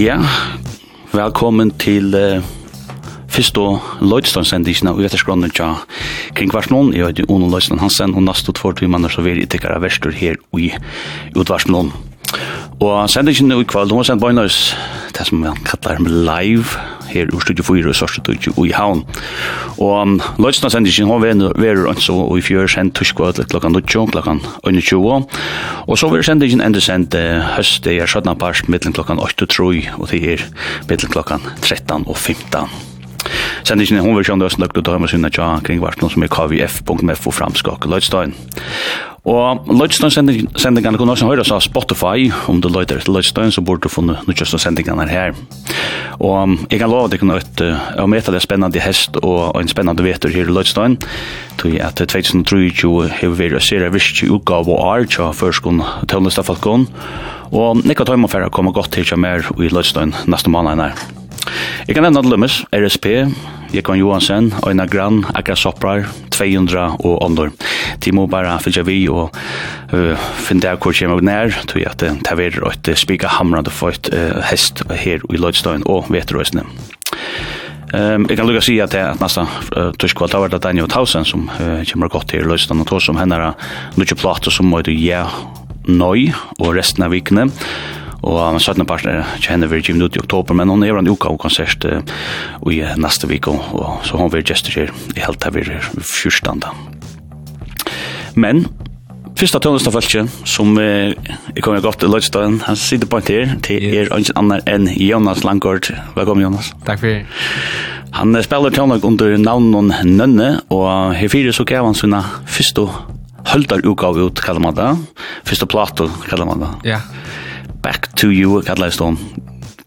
Ja, velkommen til uh, fyrst og første løydståndsendisjon og Uvetterskronen tja kring hvert noen. Jeg heter Ono Løydstånd Hansen, og neste tvår til er så veldig tikkere av Vestur her i Utvarsmålen. Og sendingen i kvall, hun har sendt bøgnøys, det som man kallar live, her i studio 4 og sørste studio i Havn. Og um, løsna sendingen har vært rundt og i fjør sendt tuskva klokkan 20, klokkan 21. Og så vil sendingen enda sendt uh, høst, det er 17 part, mittlen klokkan 8 og 3, og det er mittlen klokkan 13 og 15. Sendingen er hovedkjønn løsende løgt ut av hjemme sinne tja kring vartnå som er kvf.f og framskak Løydstein. Og Løydstein-sendingene kan også høres av Spotify, om du løyder til Løydstein, så burde du funnet nødvendigste sendingene her. Og jeg kan love deg noe at jeg møter det spennende hest og en spennende veter her i Løydstein, tog at 2023 har vært å se det virkelig utgave og art, tja førskån tøvnlistafalkån, og nekka tøyma færre kommer godt til tja mer i Løydstein neste måned her. Jeg kan nevne Lømmes, RSP, Jekon Johansen, Øyna Gran, Akra Soprar, 200 og Ondor. De må bare fylgja vi og uh, finne der hvor kommer nær, tog at det uh, er et spika hamrande for et uh, hest her i Løydstøyen og Veterøysene. Ehm um, jag kan lugga säga att att nästa uh, tyska var det Daniel Tausen som uh, kommer gott till löstan och tog som henne nu plats som möter ja noi och resten av vikne og han satt en partner kjenner vi vil givet ut i oktober, men hon er en uka og konsert i neste vik, og så hon vil gestur her i helt her vi fyrstanda. Men, Fyrsta tøvnestafalkje, som eh, jeg kommer godt til Lødstaden, han sitter på en til, til er ikke annar enn Jonas Langgaard. Velkommen, Jonas. Takk for Han spiller tøvnlag under navnet Nønne, og her fire så gav han sina fyrsta høldar utgave ut, kallar man det. Fyrsta plato, kallar man det. Ja. Yeah. Back to You, kallar stånd.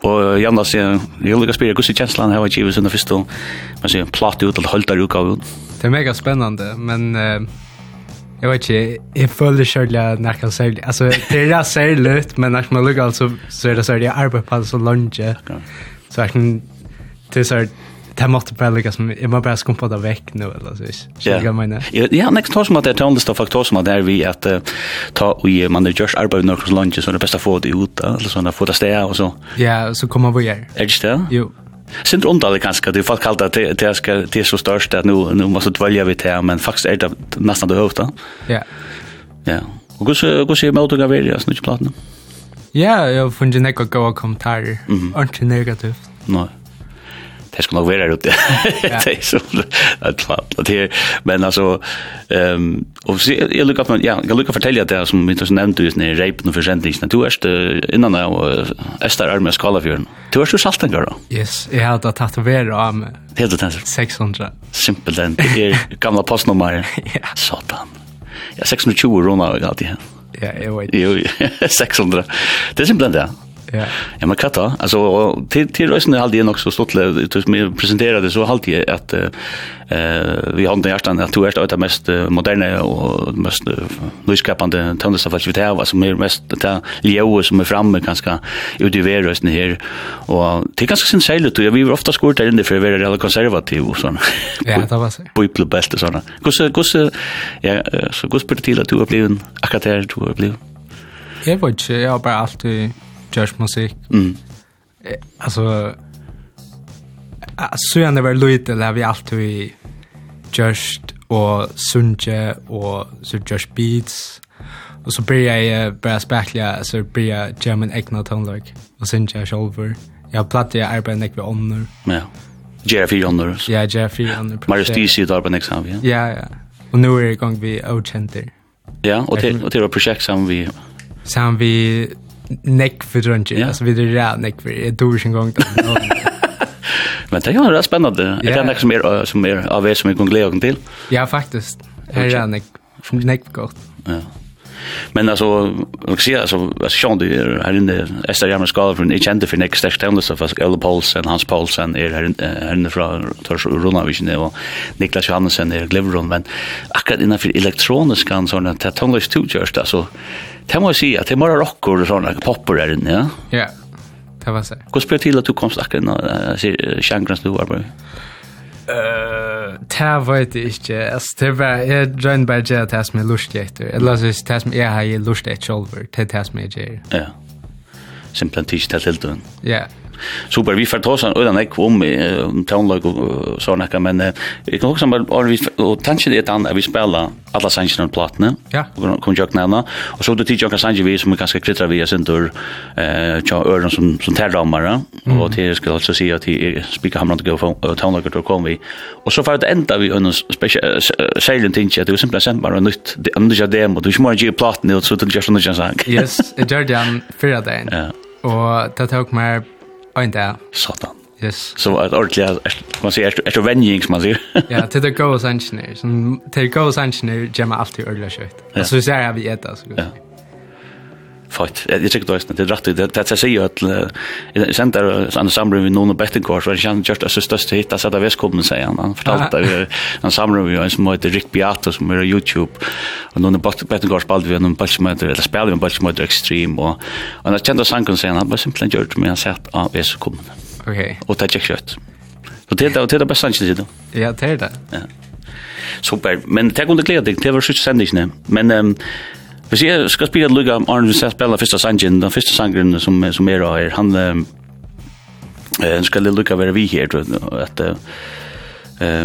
Og Janna sier, jeg vil ikke spørre, hvordan kjenslan her var givet sin første, man sier, platt ut, eller holdt der utgave ut. Det er mega spennende, men uh, jeg vet ikke, jeg føler selv at jeg kan særlig, altså, det er særlig, men når man lukker alt, så er det særlig arbeid på det så langt. Så er kan, det er særlig, det måste bara lägga som jag måste bara skumpa det veck nu eller så vis. Jag menar. Ja, ja, next tar som att det är tonlist av faktorer som att där vi att ta och ge man det görs arbete så lunch så det bästa få det ut eller såna få det stäja och så. Ja, så kommer vi här. Är det det? Jo. Sint undan det kanske det folk kallar det det ska det är så störst att nu nu måste välja vi till men faktiskt är det nästan det högsta. Ja. Ja. Och hur hur ser motorn av det snitch platsen. Ja, jag har funnit några goda kommentarer. Inte negativt. Nej. det ska nog vara ute. Det är så att att det men alltså ehm och så jag lukar på ja, jag lukar fortälja det som vi så nämnde just när rapen och försändning du är innan jag är armé skala för den. Du är så saltan då. Yes, jag har att av arm. Helt det 600. Simpelt den är gamla postnummer. Ja, satan. Ja, 620 rona jag alltid. Ja, jag vet. Jo, 600. Det är simpelt det. Ja. Ja, men katta, alltså till till rösten hade jag också stått ut med presenterade så halt jag att eh vi har den hjärtan att du är det mest moderna och mest nyskapande tonsättare vi har som är mest det Leo som är framme ganska ut i rösten här och det är ganska sin sälj då vi ofta skort där inne för att vara konservativ och såna. Ja, det var så. People bäst såna. Kusse kusse ja, så kusse till att du har blivit akatär du har blivit. Jag vet inte, jag har bara alltid jazzmusik. Mm. Eh, Alltså så jag när var lite där vi alltid just och sunje och så just beats och så blir jag bara spärkliga så blir jag German egna tonlag och sunje själver. Jag plattar jag arbetar näck vid onnor. Ja. Jerry för onnor. Ja, Jerry för onnor. Marius Stisi där på nästa vecka. Ja, ja. ja. Och nu är det gång vi Ochenter. Ja, och till och till projekt som vi Sam vi neck för drunchen. Ja. Alltså vi det där neck för ett dåligt en gång. Men det är ju spännande. Yeah. Är det något som är som är av er som vi kan glädja till? Ja, faktiskt. Här är neck neck gott. Ja. Men alltså jag ser alltså alltså Sean det är här inne Esther Jammer skala från each end för next stash town av fast Paulsen Hans Paulsen är här inne här inne från Tors Rona och Niklas Johansen är Gliveron men akkurat innan för elektronisk kan såna Tatonglish 2 alltså Det må jeg si at det er bare rocker og sånne popper der inne, ja? Ja, det var så. Hvordan ble det til at du kom snakke nå, sjankeren som du var på? Uh, det vet jeg ikke. Altså, det var, bare, jeg drønner bare til at det som jeg lust etter. Eller altså, det som jeg har lust etter selv, det er det som jeg gjør. Ja. Simpelthen ikke til tiltøyen. Ja. Yeah. Super, vi får ta oss en ödan ek om um, townlag och sådana här, men jag kan också bara, vi, och tanken är ett vi spela alla sangerna på plattorna, ja. och kom jag nämna, och så då tid jag sanger vi som vi ganska klittra via sin dörr, eh, tja öron som, som terramare, mm. och till ska alltså säga till spikarhamran till townlag och då kom vi, och så för att ända vi en speciell säljen tinge, att det var simpelthen sent bara nytt, om du kör demo, du kör ju plattan, så du kör sådana här sang. Yes, jag gör det en fyra dagen. Ja. Og det tok meg Ein dag. Satan. Yes. Så att ordliga man sier, er det vänjing som man sier. Ja, til det gode sannsjoner. Som till goes engineer gemma alltid i kjøtt. Ja. Og så ser jeg vi etter, så. Ja fakt. Jag tycker då att det rätt det att jag säger att i center en samling med någon betting course var jag just så störst hit att sätta väskobben säger han. Han fortalte vi en samling vi som heter Rick Beato som är Youtube och någon betting course bald vi någon patch med eller spelar vi en patch med extreme och och när kände sanken säger han bara simpelt gjort med han sett av väskobben. Okej. Och det check shot. Så det är det är bästa inte det. Ja, det är det. Ja. Super. Men tack under glädje. Det var sjukt sändigt, men ehm Hvis jeg skal spille et lukka om Arne, hvis jeg spiller første sangen, den første sangen som, som er her, han eh, skal jeg lukka være vi her, tror jeg, at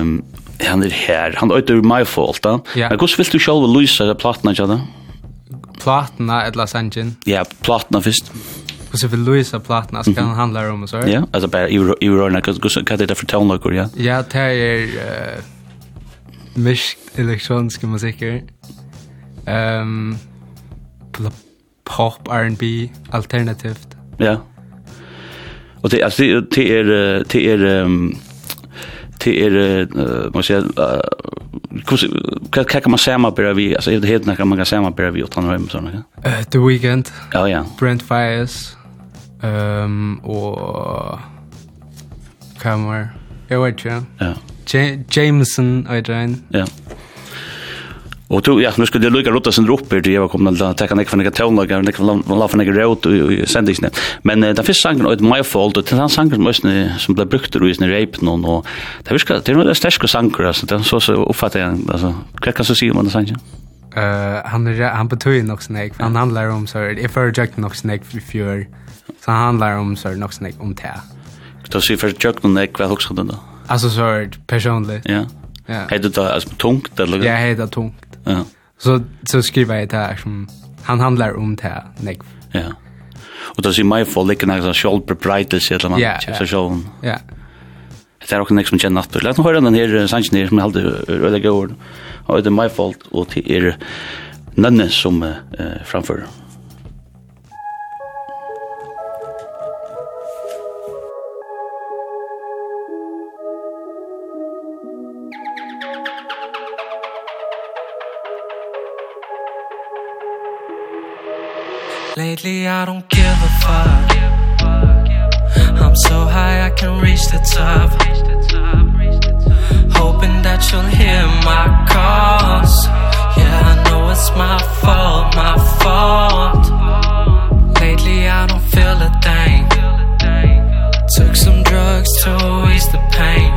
um, han er her, han er øyder my fault, da. Ja. Men hvordan vil du selv lyse det platene, ikke da? Platene, eller sangen? Ja, platene først. Hvordan vil lyse platna, skal han handla om, så? Ja, altså bare i rørene, hva er det for tonlager, ja? Ja, det er uh, mysk elektroniske musikker. Ehm pop R&B alternativt. Ja. Och det alltså det är det är det är man säger kan kan man säga bara vi alltså det heter kan man kan säga bara vi utan hem såna. Eh The Weeknd. Ja ja. Brent Fires. Ehm och Kammer. Jag vet inte. Ja. Jameson, I don't. Ja. Och då ja, nu skulle det lucka rotta sen upp det jag kommet att ta kan jag för några tonlager, några från la från några rot och sändigt nu. Men den första sangen ut my fault och den sangen måste som blev brukt då is när rape någon och det viskar det är några starka sanger det den så så uppfattar jag alltså vad kan så se man sangen. Eh han är han betyr nok snake. Han handlar om så if I reject nok snake for Så han handlar om så nok snake om det. Då ser för jag nog nej vad hooks då. Alltså så personligt. Ja. Ja. heter då alltså tungt eller? Ja, hejdå tungt. Ja. Så så skriver jag det här som han handlar om det här. Nej. Ja. Och då ser mig för liken så själv proprietors eller man så så. Ja. Det är också nästa som känner att låt oss höra den här sanchen som som hade eller går. Och det är my fault och det är Nanne som uh, framför. Lately I don't give a fuck. I'm so high I can reach the top. Hoping that you'll hear my calls. Yeah I know it's my fault, my fault. Lately I don't feel a thing. Took some drugs to ease the pain.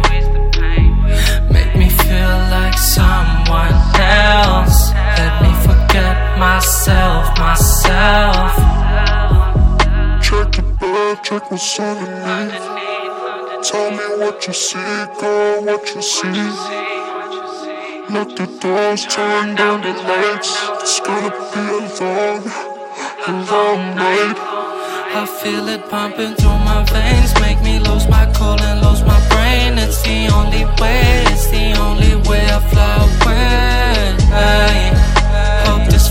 Make me feel like someone else. Let me myself, myself. Check the bed, check what's underneath Tell me what you see, girl, what you see. Let the doors, turn down the lights. It's gonna be a long, a long night. I feel it pumping through my veins. Make me lose my cool and lose my brain. It's the only way, it's the only way I fly away.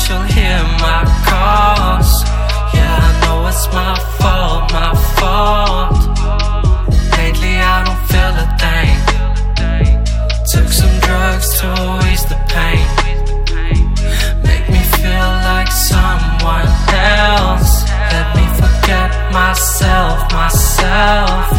that you'll my calls. Yeah, know it's my fault, my fault. Lately I don't feel a thing. Took some drugs to ease the pain. Make me feel like someone else. Let me forget myself Myself.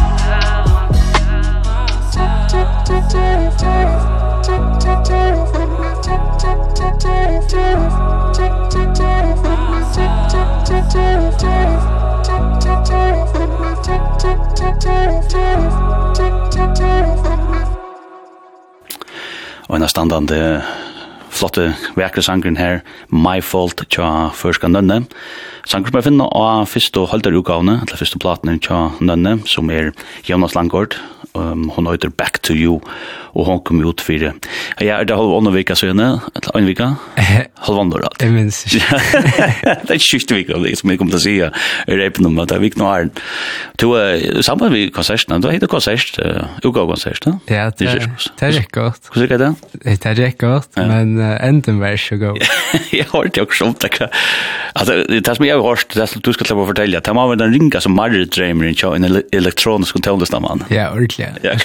Og en standande flotte vekre her, My Fault, tja Førska Nønne, Sanger som jeg finner av første holderutgavene, eller første platene tja Nønne, som er Jonas Langgaard, um, hon heter Back to You, og hon kom ut fyrir, ja, er det halv ånda vika søgne, eller en vika? Halv ånda rad. Jeg minns ikke. det er sjukt vika, det som jeg kom til å si, er reipen om at det er vik noe her. Du, sammen med konsertene, du heter konsert, uka konsert, da? Ja, det er rikk godt. Hvordan er det? Det er rikk godt, men enden vær så god. Jeg har hørt det jo ikke sånt, det er det som jeg har hørt det du skal slippe å fortelle, det må være den ringa som Marit drømmer inn i en elektronisk kontorlestamann. Ja, ordentlig. Ja,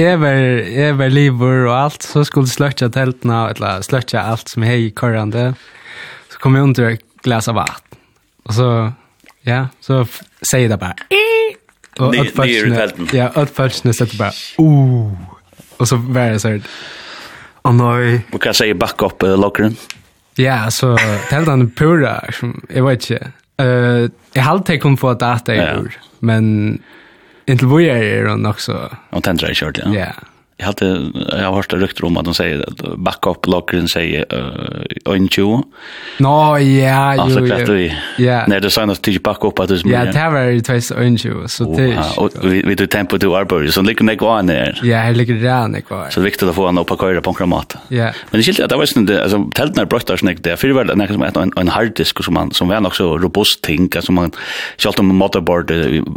jeg var, jeg var liver og alt, så skulle jeg sløtja teltene, eller sløtja alt som jeg i korrande. Så kom jeg under et glas av vatt. Og så, ja, så sier det bare, og ødfølsene, ja, ødfølsene setter bare, uh, og så var jeg sånn, å nei. Og hva sier backup-loggeren? Uh, Ja, så helt han pura, som, jeg vet ikke. Uh, jeg halte jeg kom på at data er ur, men inntil hvor jeg er det nok så... Og tendra i kjørt, ja. Ja, yeah. Jag hade jag har hört rykten om att de säger att backup lockern säger uh, on Nå ja, jo. Alltså att du. Ja. Nej, det signas till backup att det Ja, det var ju två on you så det. Och vi det tempo du arbor så ligger det kvar ner. Ja, det ligger där ner kvar. Så viktigt att få han upp på köra på kramat. Ja. Men det skilt att det var snäd alltså tältna när bröstar det där för väl när som en en harddisk som man som var också robust tänka som man skalt om motherboard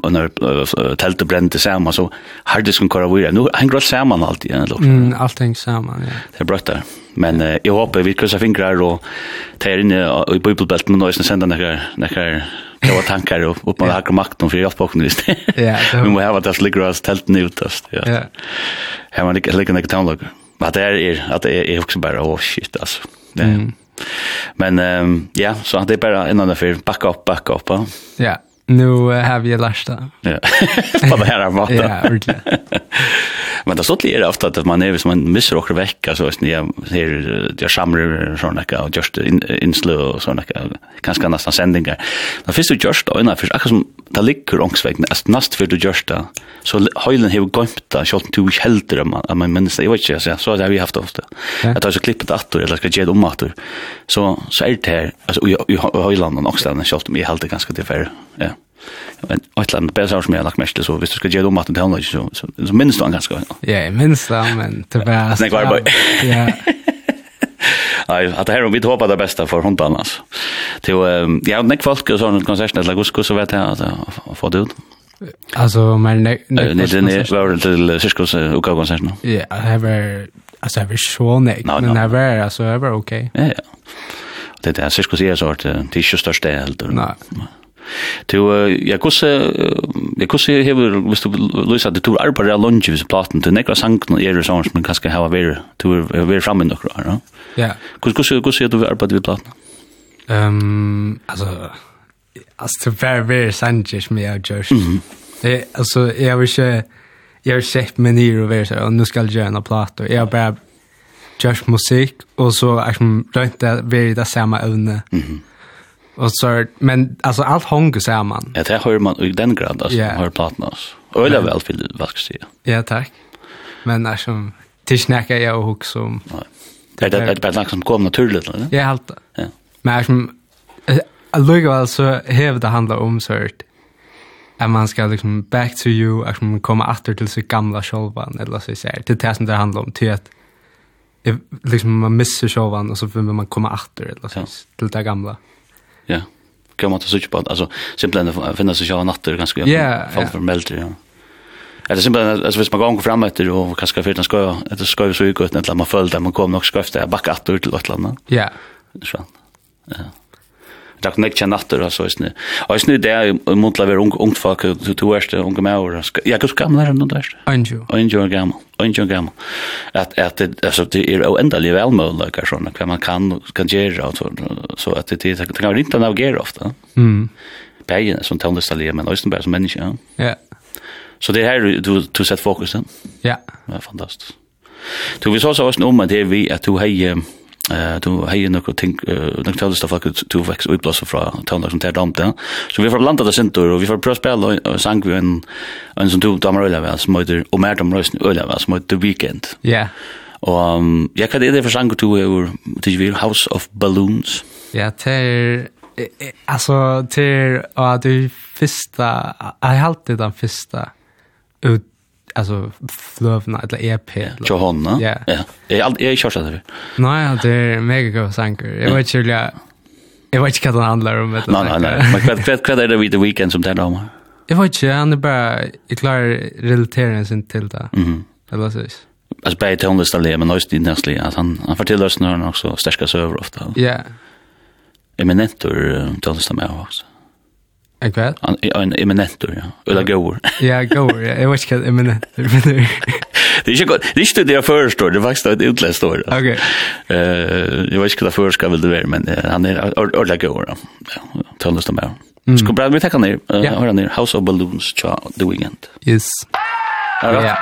och när tältet brände samma så harddisken kör vidare. Nu han går samma allt i en lort. Mm, allt hänger samman, ja. Det er brøtt. Men uh, jag hoppas vi kryssar fingrar og tar in i bibelbältet med nöjsen sända några, några Jag tankar och upp med hacker makten för jag på visst. Ja, vi måste ha det ligger oss tält nu utast. Ja. Ja. Här man ligger ligger något townlog. Men det är att det är också bara oh shit alltså. Mm. Men ehm ja, så att det bara en annan för backa upp backa upp. Ja. Nu har vi lärt det. Ja. På det här maten. Ja, verkligen. Men det står lite ofta att man är som man missar åker vecka så att ni ser jag samlar såna där och just inslö och såna där kanske nästan sändningar. Då finns det just då innan för akkurat som det ligger ångsvägen att näst för du just där så heulen har gått där du to helter att man minns jag vet inte så så har vi haft ofta. Att alltså klippet att eller ska ge om att så så är det här alltså i heulen också där shot mig helt ganska till för. Ja. Men ett land bättre som jag lagt mest så hvis du ska ge dem att det handlar så så så minst han ganska. Ja, minst det, men det var Nej, var bara. Ja. Nej, att det här vi hoppar det bästa för hon annars. Till ja, nek folk och sån konsert eller gusko så vet jag att få det ut. Alltså men nej nej det var till Ciscos och konsert nu. Ja, det var alltså det var så nej men det var alltså det var okej. Ja. ja. Det där Ciscos är sort det är ju störst det helt. Nej. To ja kusse ja kusse hevur vist du Luisa du tur arbeiði á lunch við platen til nekra sankn er eru som men kanska hava ver to ver fram við nokra, ja. Ja. Kusse kusse kusse du arbeiði við platen. Ehm altså altså det var sanjish sankjes med jeg gjørs. Det, altså, jeg har ikke, jeg har sett meg nye og vært sånn, og nå skal jeg gjøre en platt, og jeg har bare gjørs musikk, og så er det rønt det veldig det samme Och så men alltså allt hänger samman. Ja, det hör man i den grad alltså yeah. hör plattan alltså. Öle väl vill vad ska säga. Ja, tack. Men när som tillsnacka jag och hugg som Nej. Det det det bara som kom naturligt, eller? Ja, helt. Ja. Men som alluga så hävd det handlar om sårt att man ska liksom back to you, att man kommer åter till sitt gamla självan eller så säger. Det är det som det handlar om till att liksom man missar självan och så vill man komma åter eller så till det gamla. Ja. Kan man ta sig på alltså simpelt att finna sig själv natter ganska ja. fall för melter. Ja. Eller simpelt alltså hvis man går fram efter och kanske för den ska det ska ju så ut när man följde man kom nog skräfta backa åt till vart landa. Ja. Så. Ja drakk nek kjenn natter, altså, eisne. Og eisne, det er muntla ver ungt folk, du to erst, unge med år, ja, hva gammel er han, du erst? Anjo. Anjo er gammel, anjo er gammel. At, at, altså, det er jo endelig velmølløk, sånn, hva man kan, kan gjøre, så at det, det kan være rintan navigere ofte. Mm. Bægen, som tøndestallige, men eisne bare som menneske, ja. Ja. Så det er her du, du sett fokusen. Ja. Det er fantastisk. Du, vi så så oss om at det er vi, at du heier, Eh då hejer några ting den fälldes av faktiskt två veckor utblåsa från tondag som tärdam där. Så vi får landa det sent och vi får pröva spela sang vi en en sån tog damer eller vad som heter och mer de rösten eller vad som heter weekend. Ja. Och jag kan det det för sang du hur till vi House of Balloons. Ja, till alltså till att du första jag har alltid den första ut alltså flövna eller EP eller Jo hon, ja. Ja. Jag har jag kört det. Nej, det är mega god sanker. Jag vet ju jag Jag vet inte vad det handlar om. Nej, nej, nej. Men kvad, kvad, kvad är det vid The Weeknd som talar om? Jag vet inte, han är bara, jag klarar relateringen sin till det. Mhm. Eller så. Alltså bara i tonlistan, men också i nästa att han, han fortäller oss när han också stärkas över ofta. Ja. Eminentor tonlistan med också. En kväll? En eminentor, ja. Ulla gåor. Ja, gåor, ja. Jag vet inte vad eminentor betyder. Det är inte gott. Det är inte det jag förstår. Det är faktiskt ett utläst år. Okej. Jag vet inte vad jag ska väl det vara, men han är ordentligt gåor. Ja, töndes de här. Ska bra, vi tackar ner. Hör ner. House of Balloons, tja, The Weekend. Yes. Ja, ja.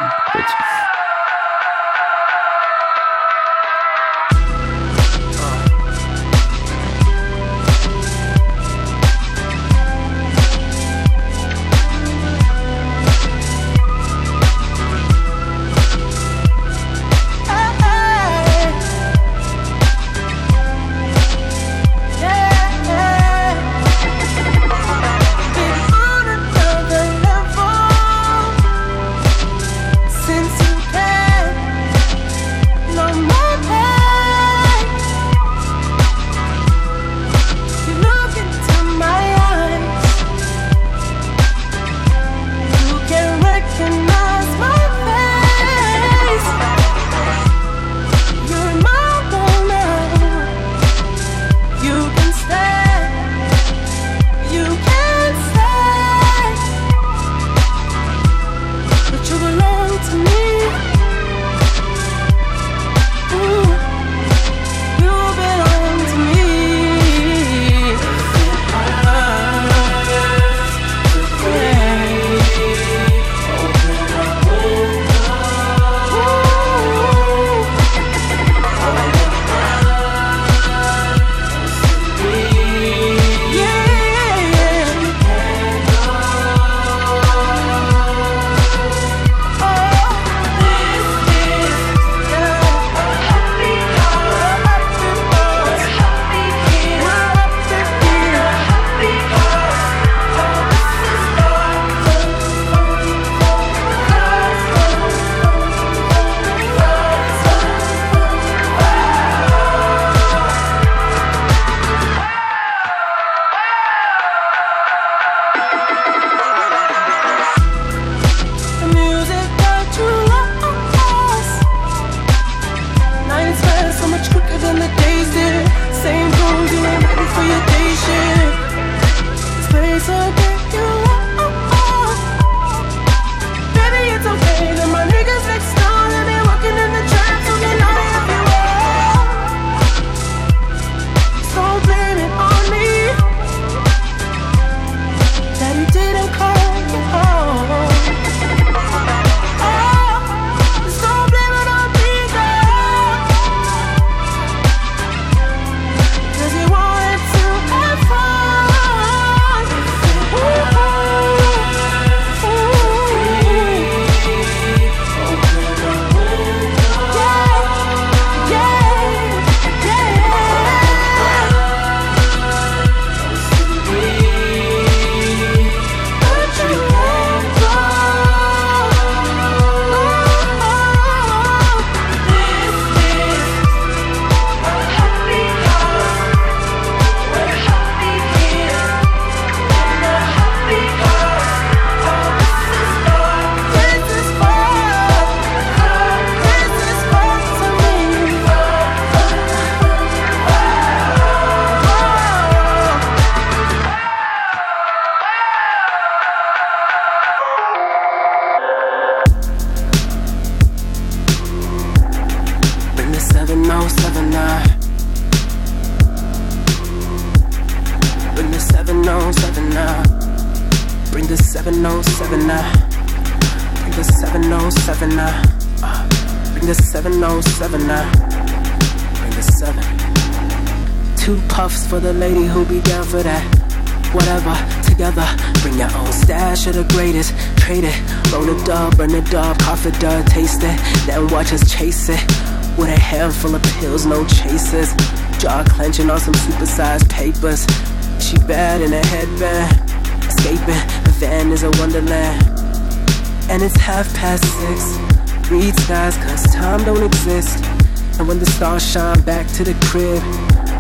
to the crib.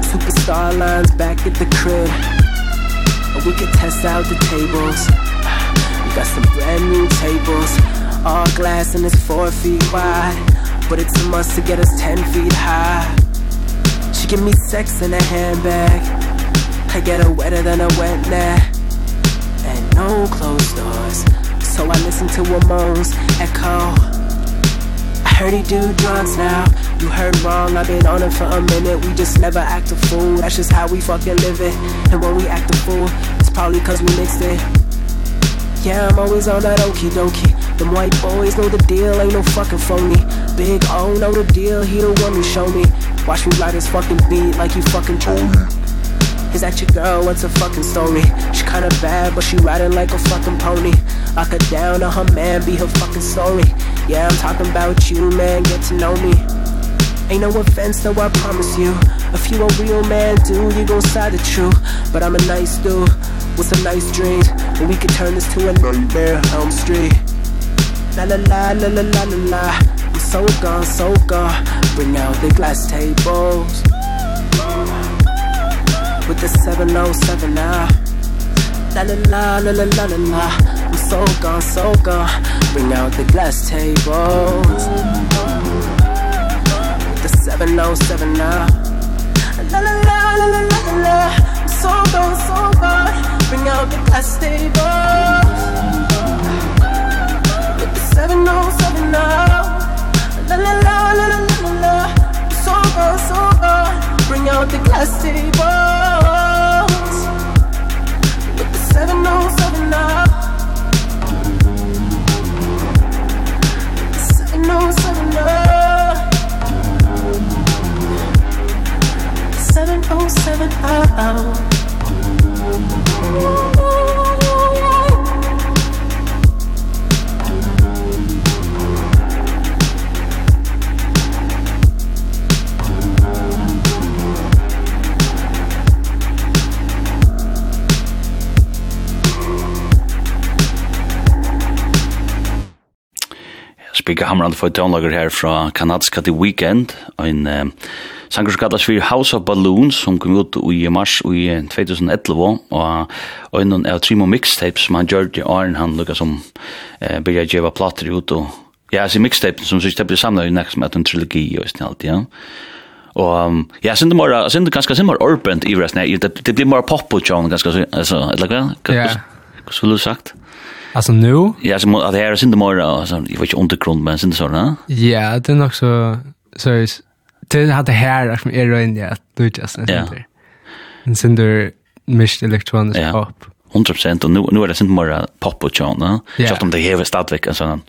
Superstar lines back at the crib. And we can test out the tables. We got some brand new tables. All glass and it's four feet wide. But it's a must to get us ten feet high. She give me sex in a handbag. I get her wetter than a wet net. And no closed doors. So I listen to her moans echo. I heard he do drugs now. You heard wrong, I've been on it for a minute. We just never act a fool. That's just how we fucking live it. And when we act a fool It's probably cause we mixed it. Yeah, I'm always on that okie dokie. Them white boys know the deal, ain't no fucking phony. Big O know the deal, he the one who show me. Watch me ride his fucking beat like you fucking told me. Is that your girl? What's her fucking story? She kinda bad, but she riding like a fucking pony. Lock her down or her man be her fucking story. Yeah, I'm talking about you, man, get to know me. Ain't no offense, though I promise you If you a real man, dude, you gon' side the truth But I'm a nice dude with some nice dreams And we could turn this to a nightmare, Elm Street La la la la la la la la I'm so gone, so gone Bring out the glass tables With the 707 now La la la la la la la la I'm so gone, so gone Bring out the glass tables 7079 La la la la la la la. I'm so gone, so gone. Bring out the class tables With the 7079 La la la la la la la I'm so gone, so gone. Bring out the class tables With the 7079 Seven oh heaven out Spika Hamran for tonlager her fra kanadska The Weekend, en Sanger som kallas for House of Balloons, som kom ut i mars i 2011, og en av Trimo Mixtapes, som han gjør i åren han lukket som eh, begynner å gjøre plater ut, og ja, altså mixtape som synes det blir samlet i nek som med en trilogi og sånn alt, ja. Og um, ja, sind det mer, synd det ganske sind mer urban i resten, det, det blir mer pop og tjån ganske, altså, eller hva? Ja. Hva skulle du sagt? Alltså nu? Ja, så att det här är synd det mer, alltså, jag vet inte undergrund, men sind det sådana? Ja, det är nog så, seriöst, det hade här som är runt ja du just en center. En center mist elektronisk pop. 100% och nu nu är det inte mer pop och sånt, va? så att de här är stadväck och sån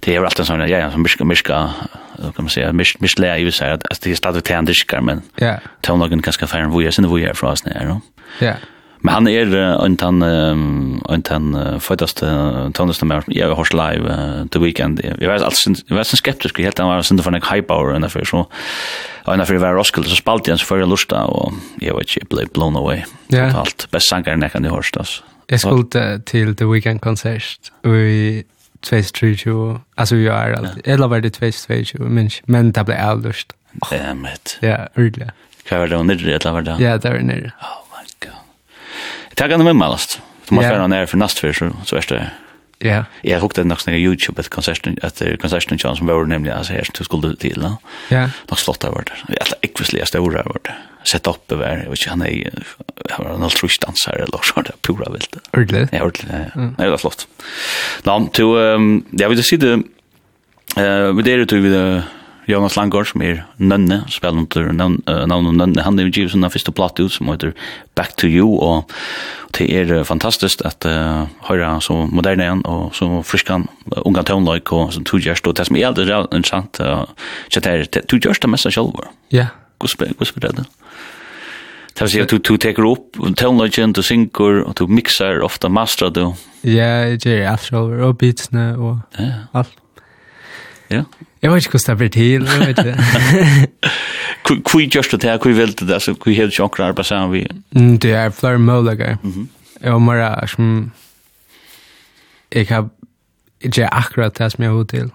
Det är alltid sån ja ja som miska mycket kan man säga mycket mycket lär ju så att det är stadväck tändskar men. Ja. Tonlagen kanske färden vad jag sen vad jag frost när. Ja. Men han er en tann en tann uh, fødast uh, tannast mer jag har hört live the weekend. Jeg var alltså jag var så skeptisk helt han var synd for en hype hour and för så. og när för var Roskilde så spalt så for lusta og jeg var ikke blev blown away. Ja. totalt best sanger enn jeg kan du hörst oss. Jag skulle till the weekend konsert i 2022, alltså vi är alltid, eller var det 2022, men, men det blev alldeles. Damn it. Ja, ordentligt. Hva var det, og nirri, eller var det? Ja, det var nere. Oh. Det kan de innmeldast. Du må være nær for nastfyr, så, så er det... Ja. Jeg hukte nok snakke YouTube etter konserten, etter konserten kjønn som var nemlig, altså her som skulle til, da. Ja. Nok slått av det. Jeg er ikke vislig, jeg stod av det. Sett opp over, jeg vet ikke, han er, han var en altruist danser, eller så det pura vilt. Ordelig? Ja, ordelig, ja. Mm. Nei, det er flott. Nå, til, um, jeg vil si det, uh, vi der ute, vi Jonas Langgaard som er Nønne, spiller under navn navnet Nønne. Han er jo givet sånne første platt ut som heter Back to You, og det er fantastisk at uh, høyre så moderne igjen, og så friskan, unga tøvnløyk, og så tog gjørst, og det som er aldri reelt interessant, så det er tog gjørst det mest av selv. Ja. Hvordan blir det det? Det vill säga att du teker upp tonelagen, du synker och du mixar ofta masterar du. Ja, det är after och og och allt. Ja. Jeg vet ikke hvordan det blir til, jeg vet ikke. Hvor gjørs du det, hvor vil du det, altså, hvor hevder du ikke arbeid sammen vi? Det er flere målager. Jeg var bare som, jeg har ikke akkurat det som jeg har til.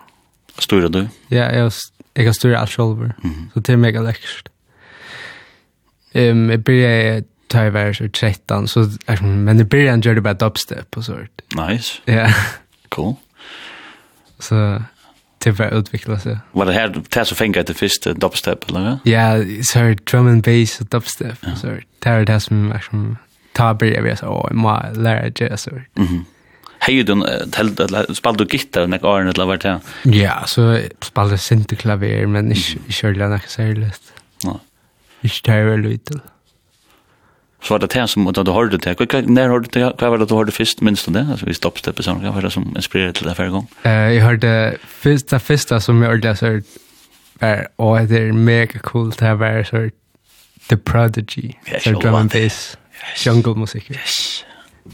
Styrer du? Ja, jeg, jeg har styrer alt selv, så det er mega lekkert. Um, jeg blir ta i vers 13, så, men i blir en gjør det bare dubstep og sånt. Nice. Ja. Cool. Så, det var utviklet sig. Var det her, det er så fengt det første dubstep eller? hva? Ja, så här drum and bass och dubstep. Ja. Så det är det som liksom tar börjar vi så och må lära det så. Mhm. Hej du tält spelade du gitarr när Arne eller vart det? Ja, så spelade synte klaver, men inte körde något särskilt. Nej. Ich teile Leute så var det det som du hørte til. Når hørte det? Hva var det du hørte først, minst du det? Altså, vi stoppsteppet sånn. Hva var det som inspirerede til det hver gang? Uh, jeg hørte først, det første som jeg hørte, så var, åh, det er mega cool, det var så The Prodigy. Yes, så drum and bass. Yes. Jungle musik. Yes.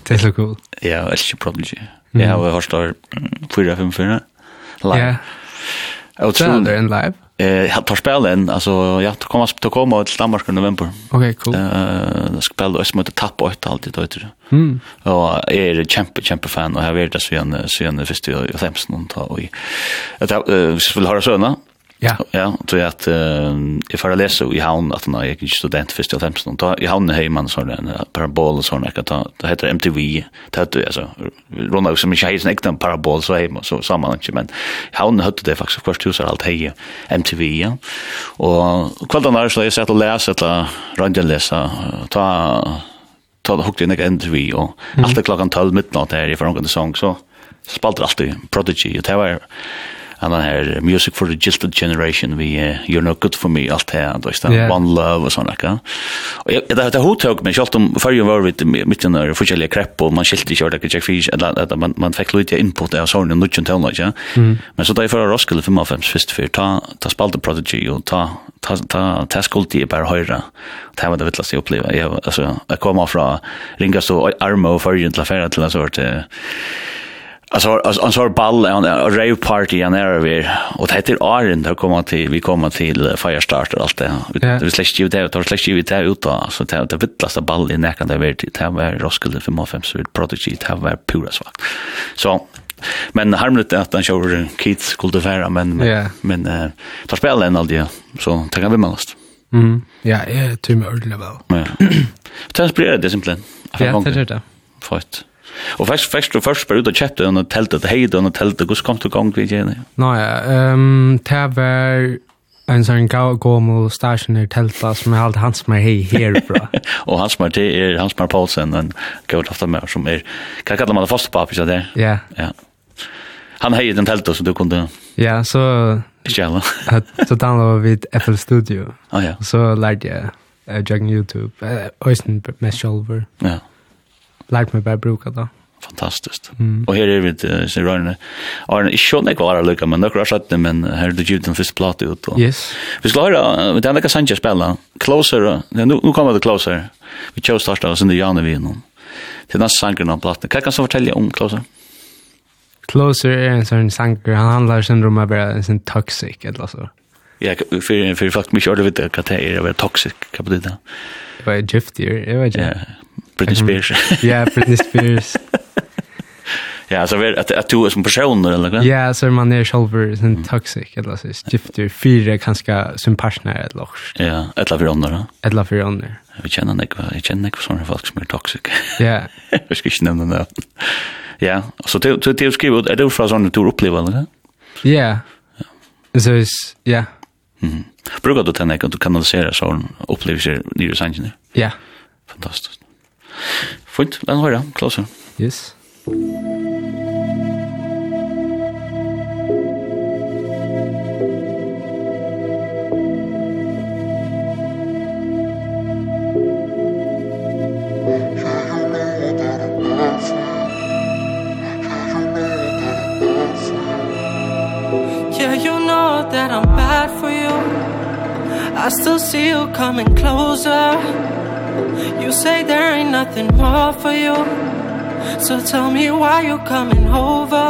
Det er så cool. Ja, jeg elsker Prodigy. Jeg har hørt det 4-5-4. Live. Ja. Utrolig. Det er en live jag tar spelen alltså jag kommer att komma till Danmark i november. Okej, okay, cool. Eh uh, spel och smått tapp och då tror jag. Mm. Och är kämpe kämpe fan och jag vet att sen sen först i Thamsen och ta och att jag vill höra det såna Ja. Ja, så jag att jag får läsa i havn att när jag gick student först till 15 då i havn hej man sån en parabol och såna kan ta det heter MTV det alltså runda också med tjejer en äkta parabol så hem så samma inte men havn hade det faktiskt först hus allt hej MTV ja. Och kvällen där så jag satt och läste eller runda läsa ta ta hukte in i MTV och allt klockan 12 midnatt där i förgångna säsong så spaltar alltid Prodigy och det var han her music for the gifted generation vi uh, you're not good for me allt det här då yeah. one love och såna kan och jag det har tog mig självt om förr jag var vid mitten där för jag krepp och man skilte ikke ordentlig check fish att man man fikk lite input där sånn nu inte tonal ja men så da där för Roskilde 55 först for ta ta spalte prodigy og ta ta ta ta skulti bara höra det var det vittlaste jag upplevde jag alltså jag kom från ringa så armo förr till affärer till sort eh Alltså han så ball en rave party han är över och det heter Arend då kommer till vi kommer till Firestarter allt det. Vi släcker ju där och släcker ju det ut då så det det vittlaste ball i näkan där vet det var Roskilde 55 så det prodigy det var pura svagt. Så men harmligt att han kör kids skulle vara men men eh tar spel en aldrig så tänker vi mest Mm. Ja, är tur med väl. Ja. Transpirerar det simpelthen. Ja, det är det. Fått. Og først, først og først bare ut og kjøpte henne og telte til heide henne og telte. Hvordan kom du i gang vidt henne? Nå ja, um, det var en sånn gammel stasjoner telta som er alt hans med hei herfra. og hans mer det er hans mer Paulsen, en gammel ofte med, som er, hva kallar man det fast på, ikke det? Ja. Ja. Han heier den telta som du kunne... Ja, så... Stjæla. så downloadet vi et Apple Studio. Ah, ja. Så lærte jeg uh, Dragon YouTube, uh, Øysten med sjolver. Ja lärt mig bara bruka det. Fantastiskt. Mm. Och här är vi til sin rörande. Arne, inte så mycket vara lycka, men dere har sett det, men her er det givet den første platta ut. Og. Yes. Vi skal høre, det er ikke sant jeg spiller. Closer, nu, nu kommer det Closer. Vi kör starta oss under Janevin. Till den sangen av platen. Hva kan du fortelle om Closer? Closer är en sån sanger. Han handlar sen om att vara en sån toxic eller så. Ja, for, for faktiskt mye ordet vet jag vad det å være toxic Hva betyr det? Det var giftier, Jag vet Ja, inte. Britney Spears. ja, Britney Spears. Ja, så vet att att du är som person eller något. Ja, så man är själv en toxic eller så skifter fyra ganska partner eller Ja, eller för andra. Eller för andra. Vi känner nek, jag känner nek såna folk som är toxic. Ja. Jag ska inte nämna det. Ja, så det det det skriver ut, är det från såna du upplever eller? Ja. Så är ja. Mhm. Brukar du tänka att du kanaliserar sån upplevelser i sanningen? Ja. Fantastiskt. Fint, la oss høre, Klause. Yes. Yeah, you know that I'm bad for you I still see you coming closer You say there ain't nothing more for you. So tell me why you coming over?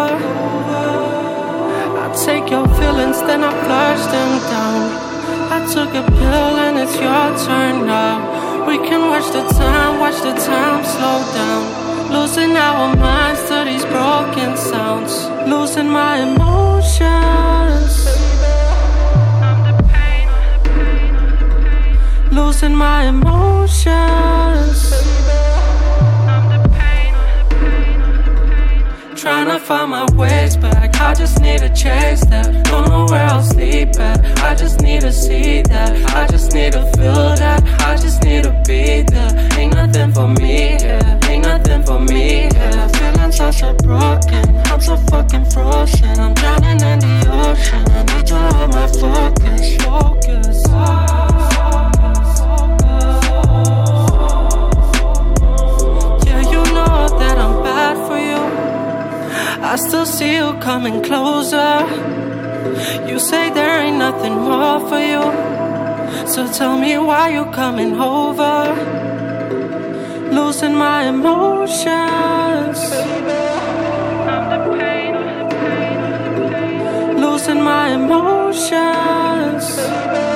I take your feelings then I flush them down. I took a pill and it's your turn now. We can watch the time, watch the time slow down. Losing our minds to these broken sounds. Losing my emotions. losing my emotions. Trying to find my ways back. I just need to chase that. Don't know where I'll sleep at. I just need to see that. I just need to feel that. I just need to be there. Ain't nothing for me here Ain't nothing for me here Feeling so, so broken. I'm so fucking frozen. I'm drowning in the ocean. I need to have my focus Focus, focus. I still see you coming closer. You say there ain't nothing more for you. So tell me why you coming over? Losing my emotions. Losing my emotions. Losing my emotions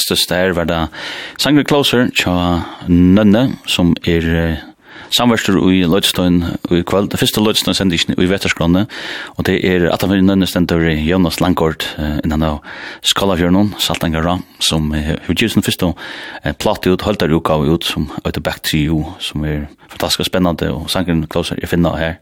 fantastiskt der var det Sanger Closer tja Nønne som er samverster i Lødstøyn i kveld. Det første Lødstøyn sender ikke i Vetterskrone, og det er at han finner nødnes den dør Jonas Langgaard innan av Skalafjørnån, Saltangara, som har givet sin første plate ut, holdt der uka ut, som heter Back to You, som er fantastisk spennende, og Sanger Closer er finna her.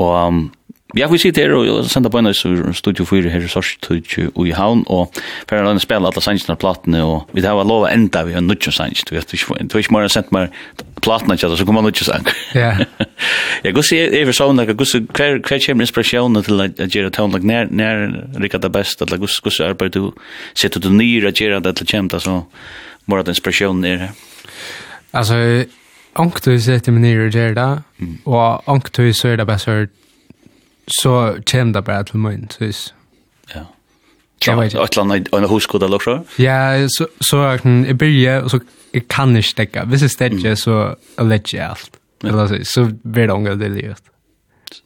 Og um, Ja, vi sitter her og sender på en av Studio 4 her i Sorstudio og i Havn, og for å spille alle sannsene av platene, og vi har lov å enda vi har nødgjøn sanns, du vet, du har ikke bare sendt meg platene til, så kommer nødgjøn sanns. Ja. Ja, gus er vi sånn, gus hver kommer inspirasjonen til å gjøre tøvnlag nær, nær rikker det best, eller gus, gus arbeid du, sitter du nyr at gjøre det til kjemta, så må at inspirasjonen er her. Altså, Anktus etter min nyr gjør det, og så er det best hørt så kommer det bare til min, synes Ja. Ja, vet jeg. Et eller annet, en huskod eller så? Ja, så, så jeg byrger, og så jeg kan ikke stekke. Hvis jeg stekker, så jeg vet ikke alt. Eller så, så blir det unge det livet.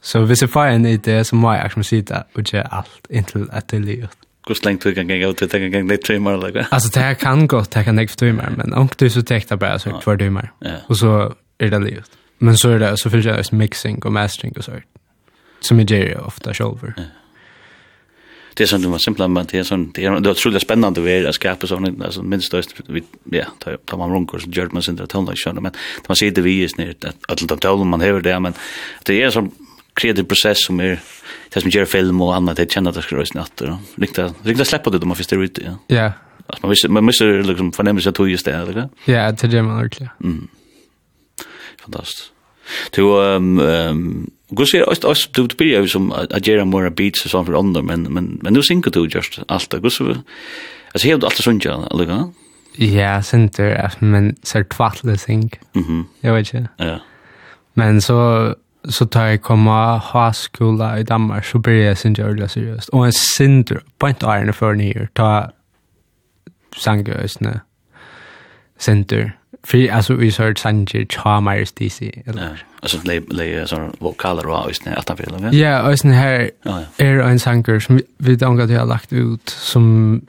Så hvis jeg får en idé, så må jeg akkurat sitte og gjøre alt inntil at det livet. Hvor slengt du kan gange ut, det kan gange litt timer, eller hva? Altså, det her kan godt, det kan ikke timer, men om du så tekter bare så hver Ja. og så er det livet. Men så er det, så fyller jeg mixing og mastering og sånt som jag gör ofta själv. Ja. Det är sånt man simpelt men det är sånt det är det är otroligt spännande det är att skapa sån alltså minst då vi ja tar man runkor så gör man sin att tonlag sig men man ser det vi är snärt att alla de man hör det men det är som kreativ process som är det som gör film och annat det känner att det ska rösta natt då riktigt riktigt släppa det då man förstår ut ja. Ja. Man måste man måste liksom förnämma sig att just det eller ja det gör man verkligen mm. Fantastiskt Du, ehm um, Gus ser oss oss du blir ju som att göra mera beats och sånt för andra men men men nu synker du just allt gus så alltså helt allt sånt ja eller Ja, center men så tvattle sink Mhm. Jag vet inte. Ja. Men så så tar jag komma ha skola i Danmark så blir jag sin jävla seriöst. Och en synder, på ett iron för ni här ta sangösne center. För alltså vi så hört sanger charmers DC Ja. Alltså le le så vokaler och ösn att ta fel. Ja, och sen här är en sanger som vi då att jag lagt ut som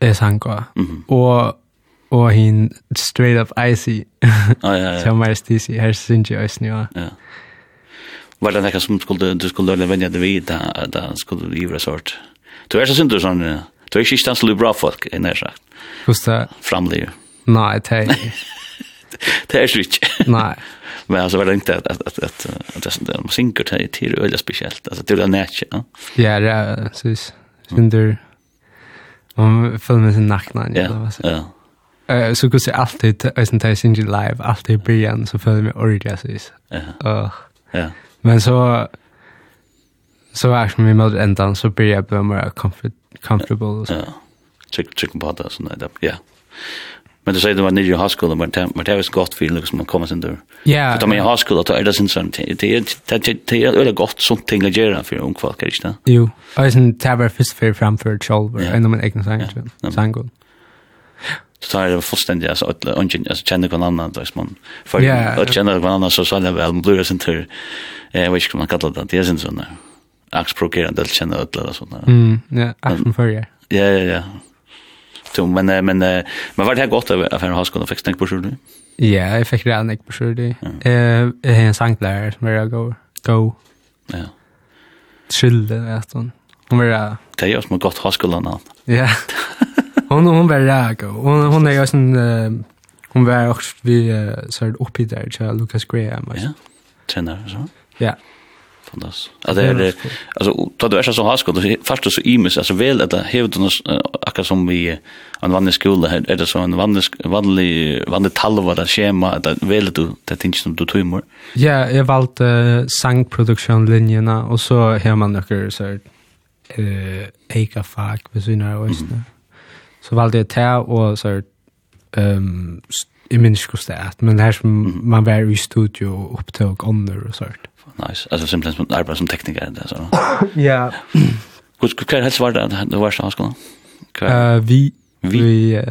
är sanger. Mhm. Och och hin straight up icy. Ja ja. Så mer sticy här syns ju ösn ja. Ja. Var det något som skulle du skulle lära vänja dig vid att att skulle du ju resort. Du är så synd du sån. Du är ju stans bra folk i när sagt. Hur ska framlever? Nej, det är det är inte. Nej. Men alltså var det inte att att att att att det sånt där synker till till öliga speciellt. Alltså det var nätt. Ja, ja, det är så Synder. Om filmen sin nackna ja. Ja. Eh så går det alltid ösen till sin live alltid början så följer mig origin precis. Ja. Ja. Men så så är som vi mot ändan så blir jag bara mer comfortable. så Ja. Check check på det så där. Ja. Men du säger det var nere i högskola, men det är ett gott för liksom man kommer sen där. Ja. För de i högskola då är det sen sånt. Det är det är ett gott sånt ting att göra för ung folk, kanske. Jo. Alltså en tabbar först för framför shoulder ändå men egna sangen. Sangen. Så tar det fullständigt alltså att ungen alltså känner någon annan då man för att känna någon annan så så där väl blir det sen tur. Eh vad ska man kalla det? Det är sen såna. Axprokerande känner alla såna. Mm, ja, axprokerande. Ja, ja, ja. Så men men men var det gott att för och fick tänka på sjön. Ja, jag fick det inte på sjön. Eh en sanglärare som jag go go. Ja. Skilde vet hon. Hon var det är ju som gott högskolan. Ja. Hon hon var där go. Hon hon är ju sån hon var också vi så här uppe där till Lucas Graham. Ja. Tränar så. Ja fantastiskt. Att det är alltså då du är så har och fast så imis alltså väl att hävd den akka som vi en vanlig skola här är det så en vanlig vanlig vanlig talva där schema att väl du det tänker som du tror. Ja, jag valt sangproduktion linjerna och så här man några så eh eka fag vi synar och så. Så valde jag ta och så ehm i minns men här som man var i studio upptog under och sånt nice. Alltså simpelt som arbete som tekniker där så. Ja. Gut, gut, kan helst war da, du warst aus genau. Eh, vi vi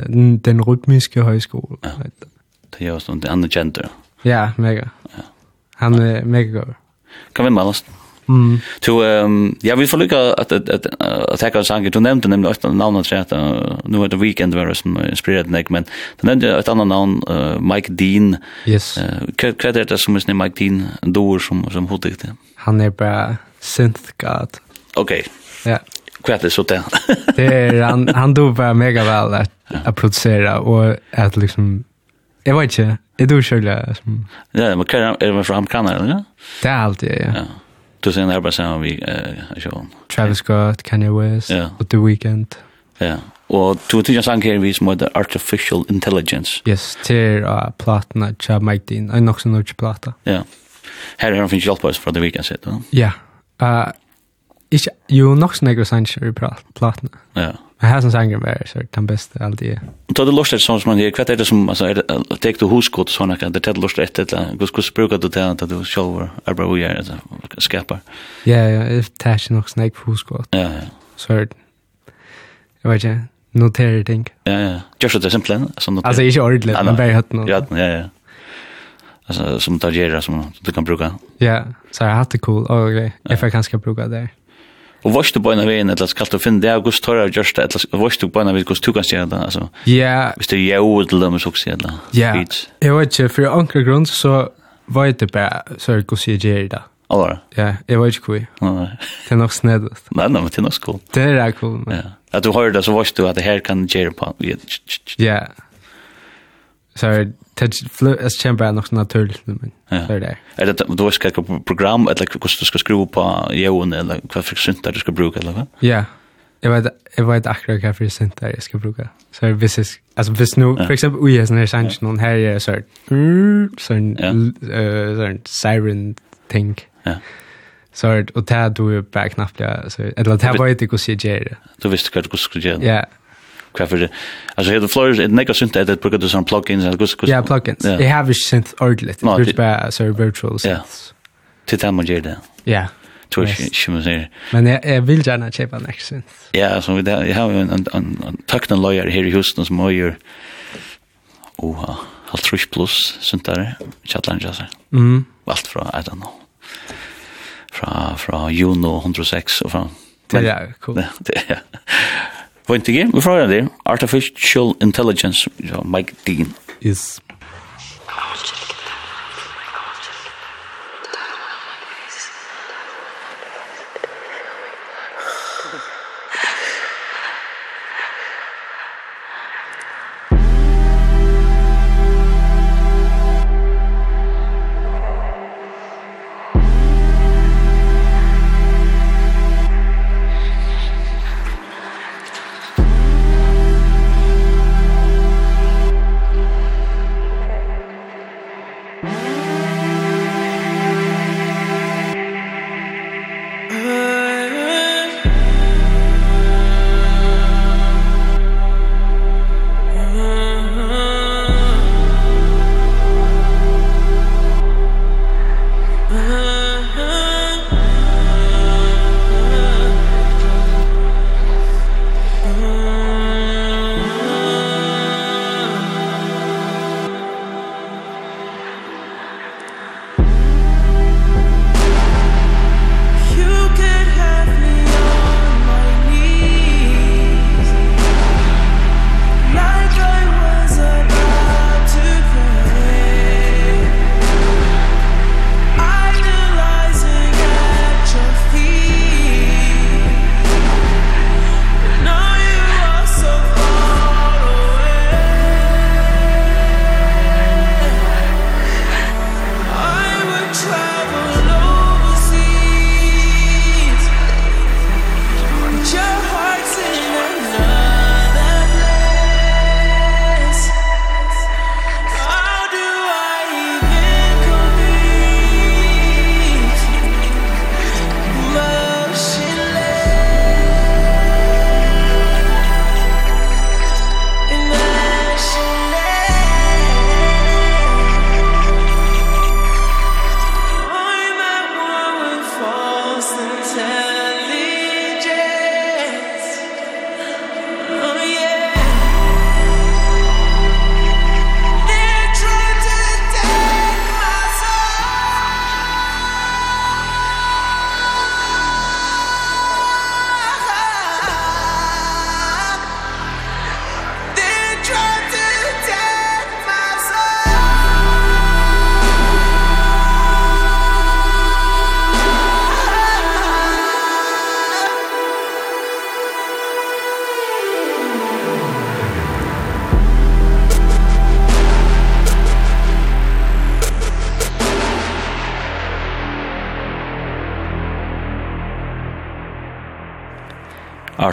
den rytmiska högskolan. Ja. Det är görs under andra gender. Ja, mega. Ja. Han är mega god. Kan vi malast? Mm. Så ehm ja, vi får lycka att att att att tacka oss Du nämnde nämligen ett namn att säga nu är det weekend var som inspirerat mig men du nämnde ett annat namn Mike Dean. Yes. Vad är det som är Mike Dean då som som hotigt? Han är bara synth god. Okej. Ja. Vad är så det? Det är han han då bara mega väl att att producera och att liksom Jag vet inte, Det du själv? Ja, men kan är man från Kanada, eller? Det är alltid, ja. ja. Du ser där bara sen vi eh så. Travis Scott, Kanye West, yeah. The Weeknd. Ja. Yeah. Og du tykker sang her som med artificial intelligence. Yes, til uh, platen at Chab Mike Dean. Jeg nok så nødt plata. Ja. Her har han finnes hjelp oss fra The Weeknd sitt, va? Ja. Uh, Ikke, jo, nok snakker sanger i platene. Ja. Men her som sanger var så den beste alltid. Da det lustet sånn som man gjør, hva er det som, altså, er det, tek du huskott sånn, at det er lustet etter, eller hvordan bruker du det at du selv bra og gjør, altså, skaper? Ja, ja, jeg tar ikke nok snakk på huskott. Ja, ja. Så er det, jeg vet ikke, noterer ting. Ja, ja. Gjør det simpelthen? Altså, noterer. altså ikke ordentlig, men bare hatt noe. Ja, ja, ja. Alltså som tar som du kan bruka. Ja, så jeg har hatt det cool. og okay. jag får kanskje bruka det. Och vad du på en vägen eller ska du finna det august torra just eller vad du på en vägen kost du kan se det alltså. Ja. Visst det jag vill dem så också eller. Ja. jeg vet ikke, for ankra grunn, så vet det bare, så er jag jeg se det där. Allra. Ja, jeg vet ikke hvor. Nej. Det är nog snädast. Nej, men det är nog cool. Det er cool. Ja. Att du hörde så vad du att det här kan ge på. Ja. Så er det känns bara något naturligt men så är det. Är det då ska ett program eller hur du ska skruva på joen eller vad för synt du ska bruka eller vad? Ja. Jag vet jag vet akkurat vad för syntar jag ska bruka. Så hvis jag alltså hvis nu för exempel oj är när sanch någon här är så så en eh siren thing. Ja. Så det och där du är bara knappt så eller där vet jag hur ska göra. Du visste vad du skulle göra. Ja kvar alltså er det it neka synth edit brukar du som plugins eller kus kus. Ja, plugins. They have a synth ordlet. No, det är så virtual synths. til det man gjør det. Ja. Tror ikke man sier. Men jeg, jeg vil gjerne kjøpe en synth. Ja, altså, vi där jag har en en en tacknan lawyer her i Houston som har ju Oha, halv trus plus sånt där. Chatland. Mm. Allt från I don't know. Fra fra Juno 106 och från. Det är cool. Det är Pointige, vi frågar det. Artificial Intelligence, Mike Dean. Is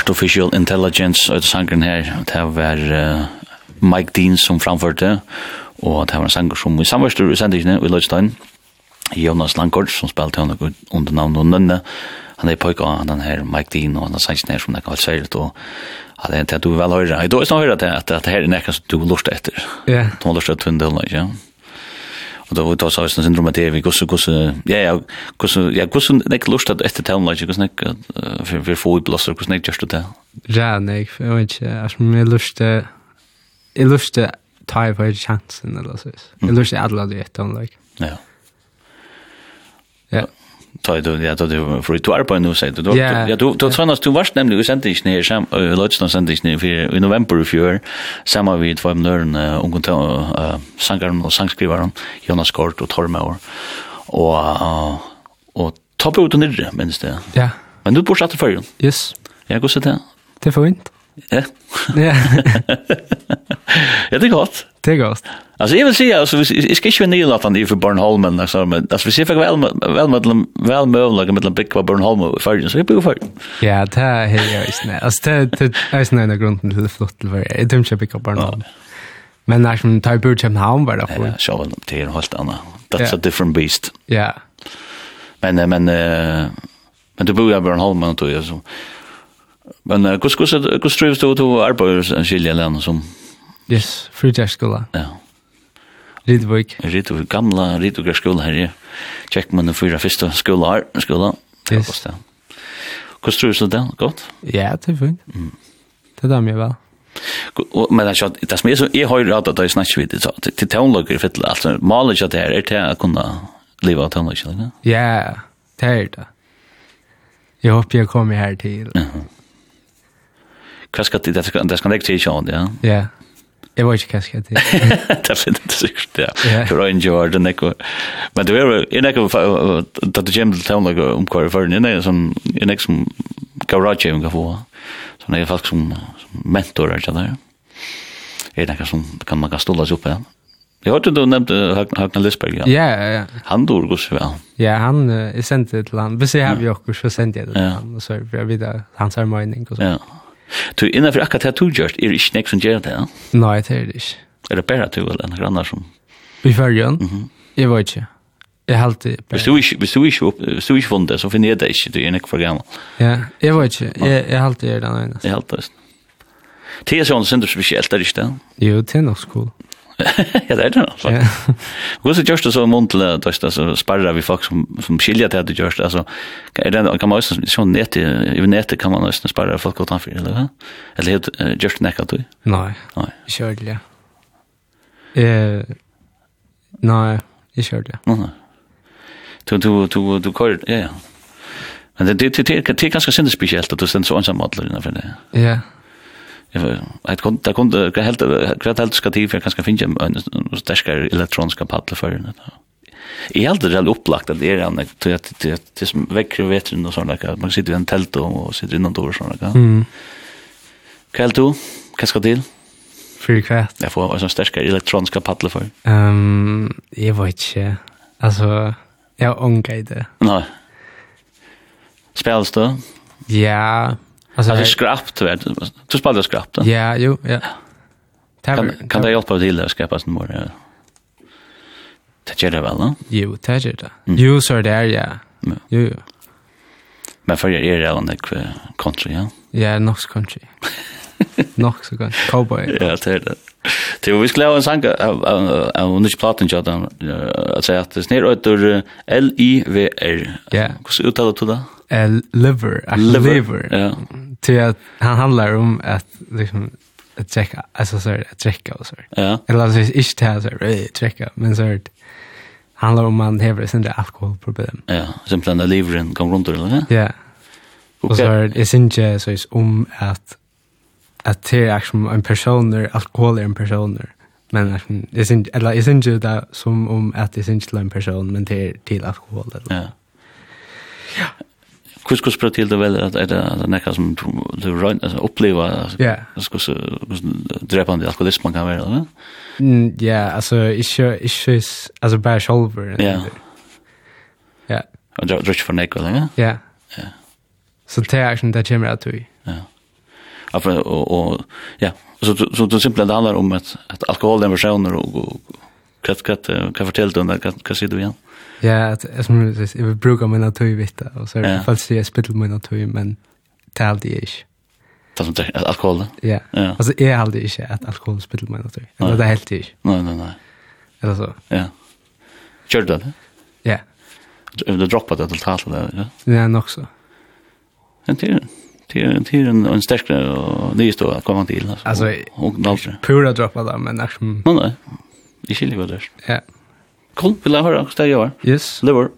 Artificial Intelligence, og det sangren her, det var uh, Mike Dean som framførte, og det var en sanger som vi samverster i sendingene i Lødstein, Jonas Langkort som spilte henne under navn og Nønne, han er pojka av den her Mike Dean, og han er sangen her som det kan være særligt, og Ja, det er til at du vil høre. Jeg dag er det snart høyre til at det her er nekka som du lort etter. Ja. Du har lort etter tunn delen, ikke? Ja. Og då då sa sen syndrom att det vi kus kus ja ja kus ja kus nek lust att efter town logic kus nek för för få blåser kus nek just det. Ja nek för inte as mer lust det är lust det tar på chansen eller så. Det lust alla det town like. Ja. Ja ta du ja då du för du är på nu säger du då ja. du då sånas du varst nämligen vi sände inte ner sam lodge sände inte ner i november i fjör samma vi två nörn och kunde sangaren och sångskrivaren Jonas Kort och Tormauer och och ta på ut ner minst det. Ja. Men du bor satt för yes. Jag går så där det är fint ja. Ja. Det är gott Det är gott. Alltså jag vill säga alltså jag ska ju nya låt an för Bornholmen alltså men alltså vi ser för väl väl med väl möjligt med den big Bornholm och för så jag blir för. Ja, det är ju snä. Alltså det det är snä när grunden till flott till för. Det är big Bornholm. Men när som tar bort hem hem var det för. Ja, så väl det är helt annorlunda. That's a different beast. Ja. Men men men du bor ju i Bornholmen och då så. Men hur hur hur trivs du att arbeta i Chile eller något? Yes, frutjerskola. Ja. Ritvik. Ritvik, gamla Ritvik skola her, ja. Tjekk man den fyra første skola her, skola. Yes. Hva tror du så det? Godt? Ja, det er fint. Mm. Det er dem jeg vel. Og, men det er ikke, det som er så, jeg har jo rett at det er snakker vidt så til tøvnlager, for altså, maler ikke at det her, er til å kunne leve av tøvnlager, ikke? Ja, det er det. Jeg håper jeg kommer her til. Ja. Hva skal det, det skal legge til i sjøen, ja? Ja. Jeg var ikke hva skal jeg til. Det er fint, det er sikkert, ja. For å enjoy det nekko. Men det er jo jeg nekker, da du kommer til tøvnlag om hva er føren, jeg nekker som, jeg nekker som garage kan få. Så nekker folk som mentorer, ikke det? Det er nekko som kan man kan ståle seg opp igjen. Jeg hørte du nevnte Høgna Lisberg, ja. Ja, ja. Han dår gos vel. Ja, han, jeg sendte det til han. Hvis jeg har vi okkur, så sendte jeg det til han. Og så er vi videre hans her mening og så. Ja, Du innanfor akkurat det du gjørst, er det ikke nek som gjør det? Nej, det är det inte. Er det bare du eller noen annen som? I fergen? Mm -hmm. Jeg vet inte. Jag har alltid... Hvis du ikke, hvis du ikke, hvis du ikke funnet det, så finner jeg det ikke, du er nek for gammel. Ja, jag vet ikke. Jeg, jeg helt det er den ene. Jeg helt det. Det er sånn, det er spesielt, er det ikke det? Jo, det er nok skole. ja, det er det nok. Hvordan er det så munt til det, altså, sparrer vi folk som, som skiljer til at du Gjørst, det, altså, er det, kan man også, sånn nete, i nettet kan man også sparre folk utenfor, eller hva? Eller helt, uh, gjørs det nekka du? Nei, nei. ikke ordentlig. Eh, nei, ikke ordentlig. Nei, nei. Du, du, du, du, kører, ja, ja. Men det, det, det, det, det er ganske sinne spesielt at du stender så ensam alle innenfor det. Ja, ja. Jag kunde jag kunde helt helt skal ska for jeg kanske finna en starkare elektroniska paddel för Jeg Jag hade det upplagt att det är en at det som väcker vetren og såna där. Man sitter i en tält och sitter innan dörr såna där. Mm. det du? Hva skal till? För kvart. Jag får en starkare elektroniska paddel för. Ehm, jag vet inte. Alltså jag ångrar det. Nej. Spelas då? Ja, Alltså det är skrapt vet du. Du spelar skrapt. Ja, jo, ja. Kan kan det hjälpa till att skapa sin mor. Ja. Det gör det väl, va? Jo, det gör det. Jo, så det är ja. Jo, jo. Men för er är det en country, ja. Ja, nox country. nox så country. Cowboy. Ja, det är det. Det vi skulle ha en sang av Nish Platin Jota at säga at det är snir etter L-I-V-R. Ja. Hur uttalar du det? eh, liver, liver, liver. Ja. Till att han handlar om att liksom att checka, alltså så att checka och så. Ja. Eller alltså ist här så att checka, men så att handlar om man har sin alkoholproblem. Ja, simpelthen att liveren kom runt eller? Ja. Och så är det inte så är om att att det är som en person alkohol är en person. Men det är inte eller det är inte det som om att det är inte en person men det är till alkohol eller. Ja. Ja hur ska spela till det väl att det är näka som du runt alltså uppleva ja ska så dräpa den alkoholism man kan vara va mm ja alltså ich ich ist also bei shoulder ja. ja. Och jag tror för näka va ja. Ja. Så det är ju det kommer att vi ja. Alltså och ja. Så så det simpelt handlar om att att alkohol den versioner och kvart kvart kan fortälla dig kan vad säger du igen Ja, att som du säger, jag brukar mina tøy vitta och så yeah. falls det är spittel mina tøy men tal det är. Det som det alkohol. Ja. ja. Alltså är halt det inte att alkohol spittel mina tøy. Det är helt det. Nej, nej, nej. Eller så. Ja. Kör det. Ja. Du droppar det totalt där, ja. Ja, nog så. En till till till en en starkare och det är stå att komma till alltså. Alltså pura droppa där men när som Nej, nej. Det skiljer det. där. Ja. Cool, vi la höra, steg det var. Yes. Liver.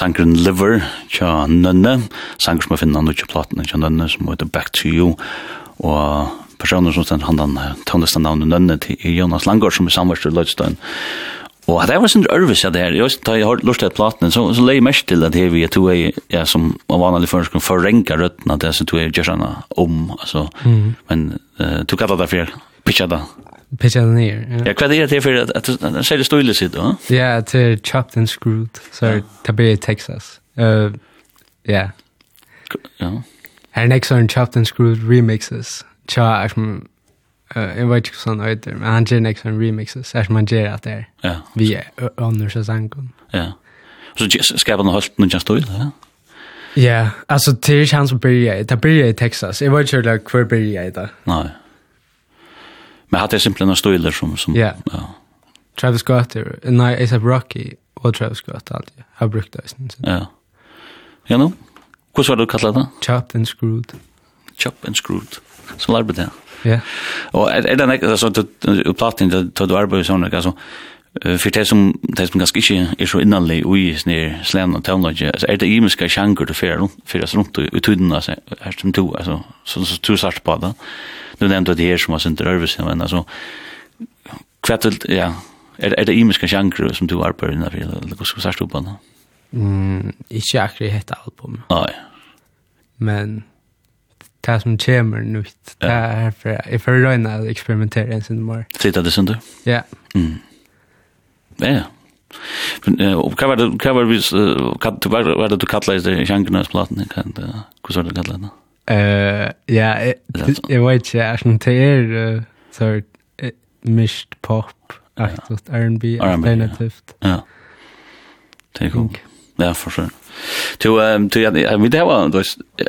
sangren Liver, tja Nønne, sanger som er finner han ikke platen, tja Nønne, som heter Back to You, og personer som stendt handan den navnet Nønne til Jonas Langgaard, som er samverst i Lødstøyen. Og det var sin ørvis av det her, jeg har hørt lort til platen, så, så leier mest til at her vi er to er, ja, som var vanlig for å forrenka røttene, det er så to er gjørsene om, altså, men uh, du kallar det for pitcha det pitcha den ner. Ja, vad är det för att att säga stolen sitt då? Ja, till chopped and screwed. Så det blir Texas. Eh ja. Ja. Här next on chopped and screwed remixes. Tja, eh jag vet inte sån ut där. Men han gör next on remixes. Är man gör att det. Ja. Vi är under så sankom. Ja. Så ska man hålla den just då, ja. Ja, alltså till chans på Birria, det Birria i Texas. Jag vet inte hur det i det. Nej. Men hade jag simpelthen stoiler som som yeah. ja. Travis Scott eller nej ASAP Rocky och Travis Scott allt. Har brukt det sen. Ja. Ja nu. Vad det du kalla det? Chopped and screwed. Chopped and screwed. Så arbeid, det. Ja. Och är det något så att platin du då arbetar såna alltså för det som det som ganska inte är så innanlig och i snär slän och teknologi alltså är det imiska sjanker du för då för det runt i tiden alltså här som två alltså så så två sorts på det nu nevnte det her som var sent rørvesen, men altså, kvettet, ja, er, er det imiske sjankru som du arbeider innenfor, eller hva skal vi sørste opp på Mm, ikke akkurat hette album. Nei. Men det som kommer nu, det er for, jeg får røyne å eksperimentere en sin mer. Sitter det sånn du? Ja. Mm. Ja, Og hva var det, hva var det, hva var det du kallet i sjankene platen? Hva var det du kallet i det? Eh, ja, jeg vet ikke, jeg sånn til er så mist pop, aktivt R&B, alternativt. Ja. Det er cool. Ja, for sure. To um to ja vi det var då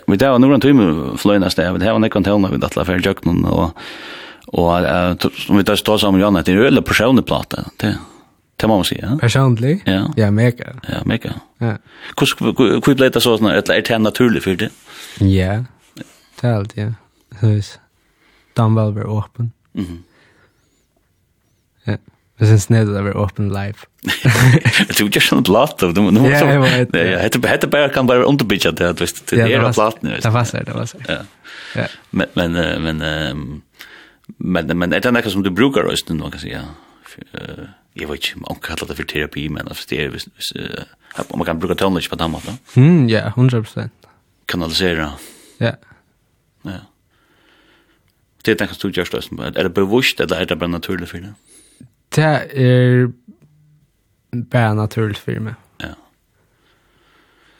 vi det var några timmar flöna stä vi det var nekon tälna vi att la för jöknon och och som vi där står sammen, Jan att det är öle personlig platta det det man måste ja. Personlig? Ja. Ja, mega. Ja, mega. Ja. Kus kus blev det så såna ett det naturligt för det. Ja fortalt, ja. Så hvis Dan var være åpen. Mm -hmm. Ja. Jeg synes ned det var åpen live. Jeg tror ikke lat av platt. Ja, jeg vet. Jeg heter bare, kan bare underbytja det, det er av platten. Det var sær, det var sær. Ja. Men, men, men, men, men er det noe som du brukar oss nu, kan si, ja? Jeg vet ikke, man kallar det for terapi, men det er, man kan bruka tonelage på den måten. Mm, Ja, 100 prosent. Kanalisera. Ja. Yeah. Ja. Det tenker du gjør størst. Er det bevisst, eller er det bare naturlig for deg? Det er bare naturlig for meg.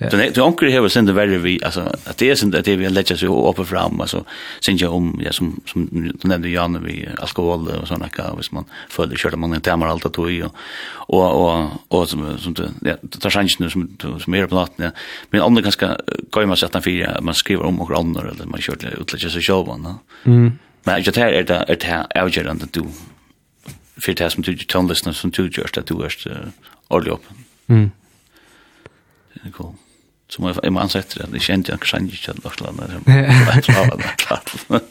Så det är onkel här sen det värre vi alltså att det är sen att det vi lägger sig uppe fram alltså sen jag om ja som som du nämnde Jan vi alkohol och såna kan vis man följer körde man inte mer allt att ju och och och som som det ja det tar chansen som som mer på natten men andra ganska går man sätta fyra man skriver om och andra eller man kör utlägger sig själv va. Mm. Men jag tar det är det är avgörande du för det som du tonlistnar som du just att du är ordentligt upp. Mm. Det är Cool. Så må jag man sätter det. Det känns jag kanske inte känner något land.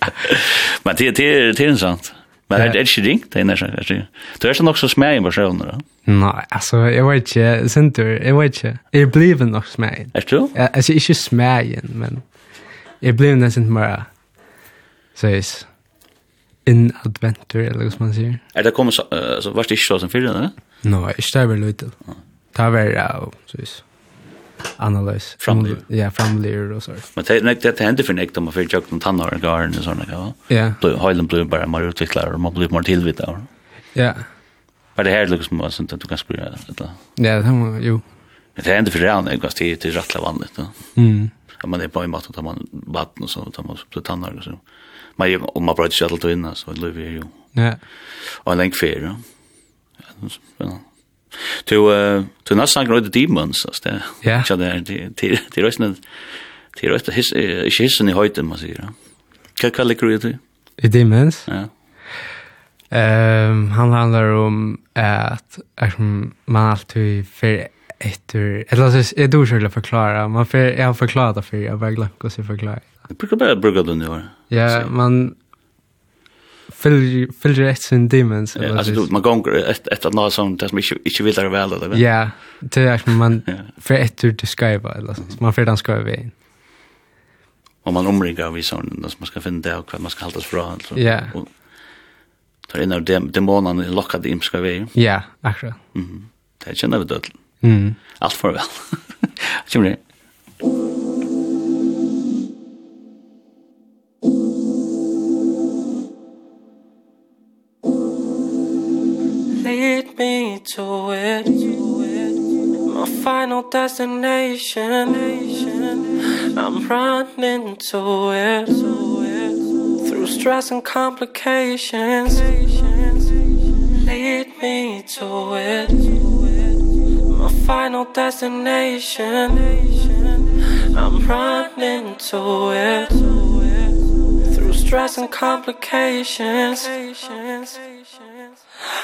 Men det det det är sant. Men det är inte ringt, det är nästan. Du är nog så smär i personer då? Nej, alltså jag vet inte, Sintur, jag vet inte. Jag blev nog smär. Är du? Alltså inte smär, men jag blev nästan mer sägs in adventure eller vad man säger. Är det kommer så vart det inte så som förr, eller? Nej, jag stäver lite. Ta väl så är analys framlir ja framlir och så men det nej det händer för nekt om man vill jobba med tannor och garden och såna grejer ja då höjden blir bara mer utvecklare och man blir mer tillvitad ja Men det här lukar sånt att du kan skriva det. Ja, det här jo. Men det händer för det andra, det är till rättla vanligt. Mm. Att man är på en matten, tar man vatten och så, tar man så till tannar och så. Man, om man pratar sig allt och innan så lever jag ju. Ja. Och en längd fyra. Ja, det är spännande. Du uh, to not sang the demons så det ja. det till till resten till resten his is his i höjden man säger kan kalla det det i demons? Ja. Ehm han handlar om att att man alltid för efter eller så är du skulle förklara man för jag förklarar det för jag bara glömde sig förklara Det brukar bara brukar du nu. Ja, man fyller ett sin demons. Ja, alltså du, man gånger ett, ett av något som det som inte, inte vill det väl. Eller? Ja, det är som man för ett ur skriva. Eller, så man för den ska vi in. Och man omringar av sån som man ska finna det och vad man ska hålla sig alltså. Ja. Och tar in av dem, demonerna och lockar det ska vi. Ja, akkurat. mhm. Det känner vi dödligt. Mm. Allt för väl. Känner det? lead me to it. My final destination. I'm running to it. Through stress and complications. Lead me to it. My final destination. I'm running to it. Through stress and complications.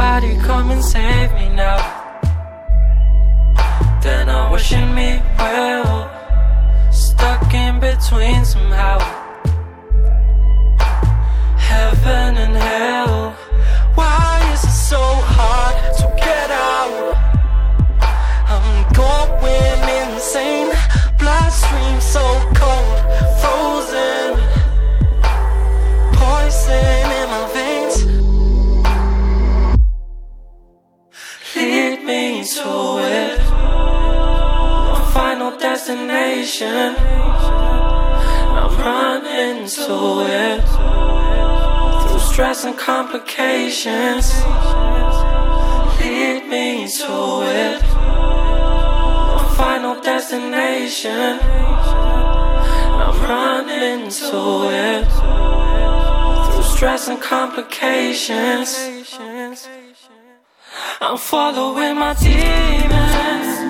somebody come and save me now. Then I'm wishing me well. Stuck in between somehow. Heaven and hell. Why is it so hard to get out? I'm going insane. Bloodstream so cold, frozen. Poison in my destination. I'm running to it. Through stress and complications. Lead me to it. My final destination. I'm running to it. Through stress and complications. I'm following my demons.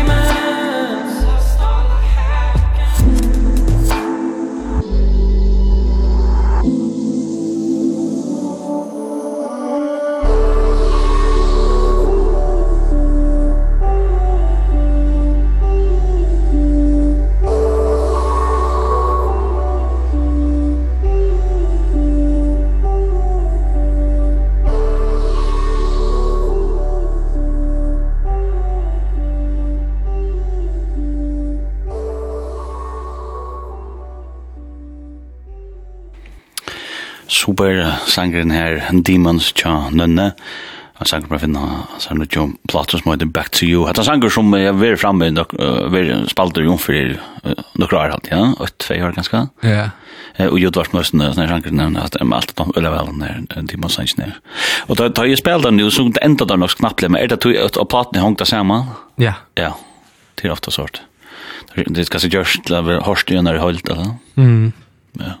super sangren her, Demons tja nønne, Han sanger fra finna, han sang ut jo plater som heter Back to You. Han sanger som jeg vil framme, vil spalter jo for nokra år hatt, ja, 8-2 år ganske. Ja. Eh, Og jo dvart møsene, sånne sanger nevne, at jeg med alt om Ullevalen her, de må sange ned. Og da jeg spelade den jo, så enda den nok knapplig, men er det tog at platene hongta saman? Ja. Ja, til ofta sort. Det skal se gjørst, det er hårst i enn er holdt, eller? Mm. Ja.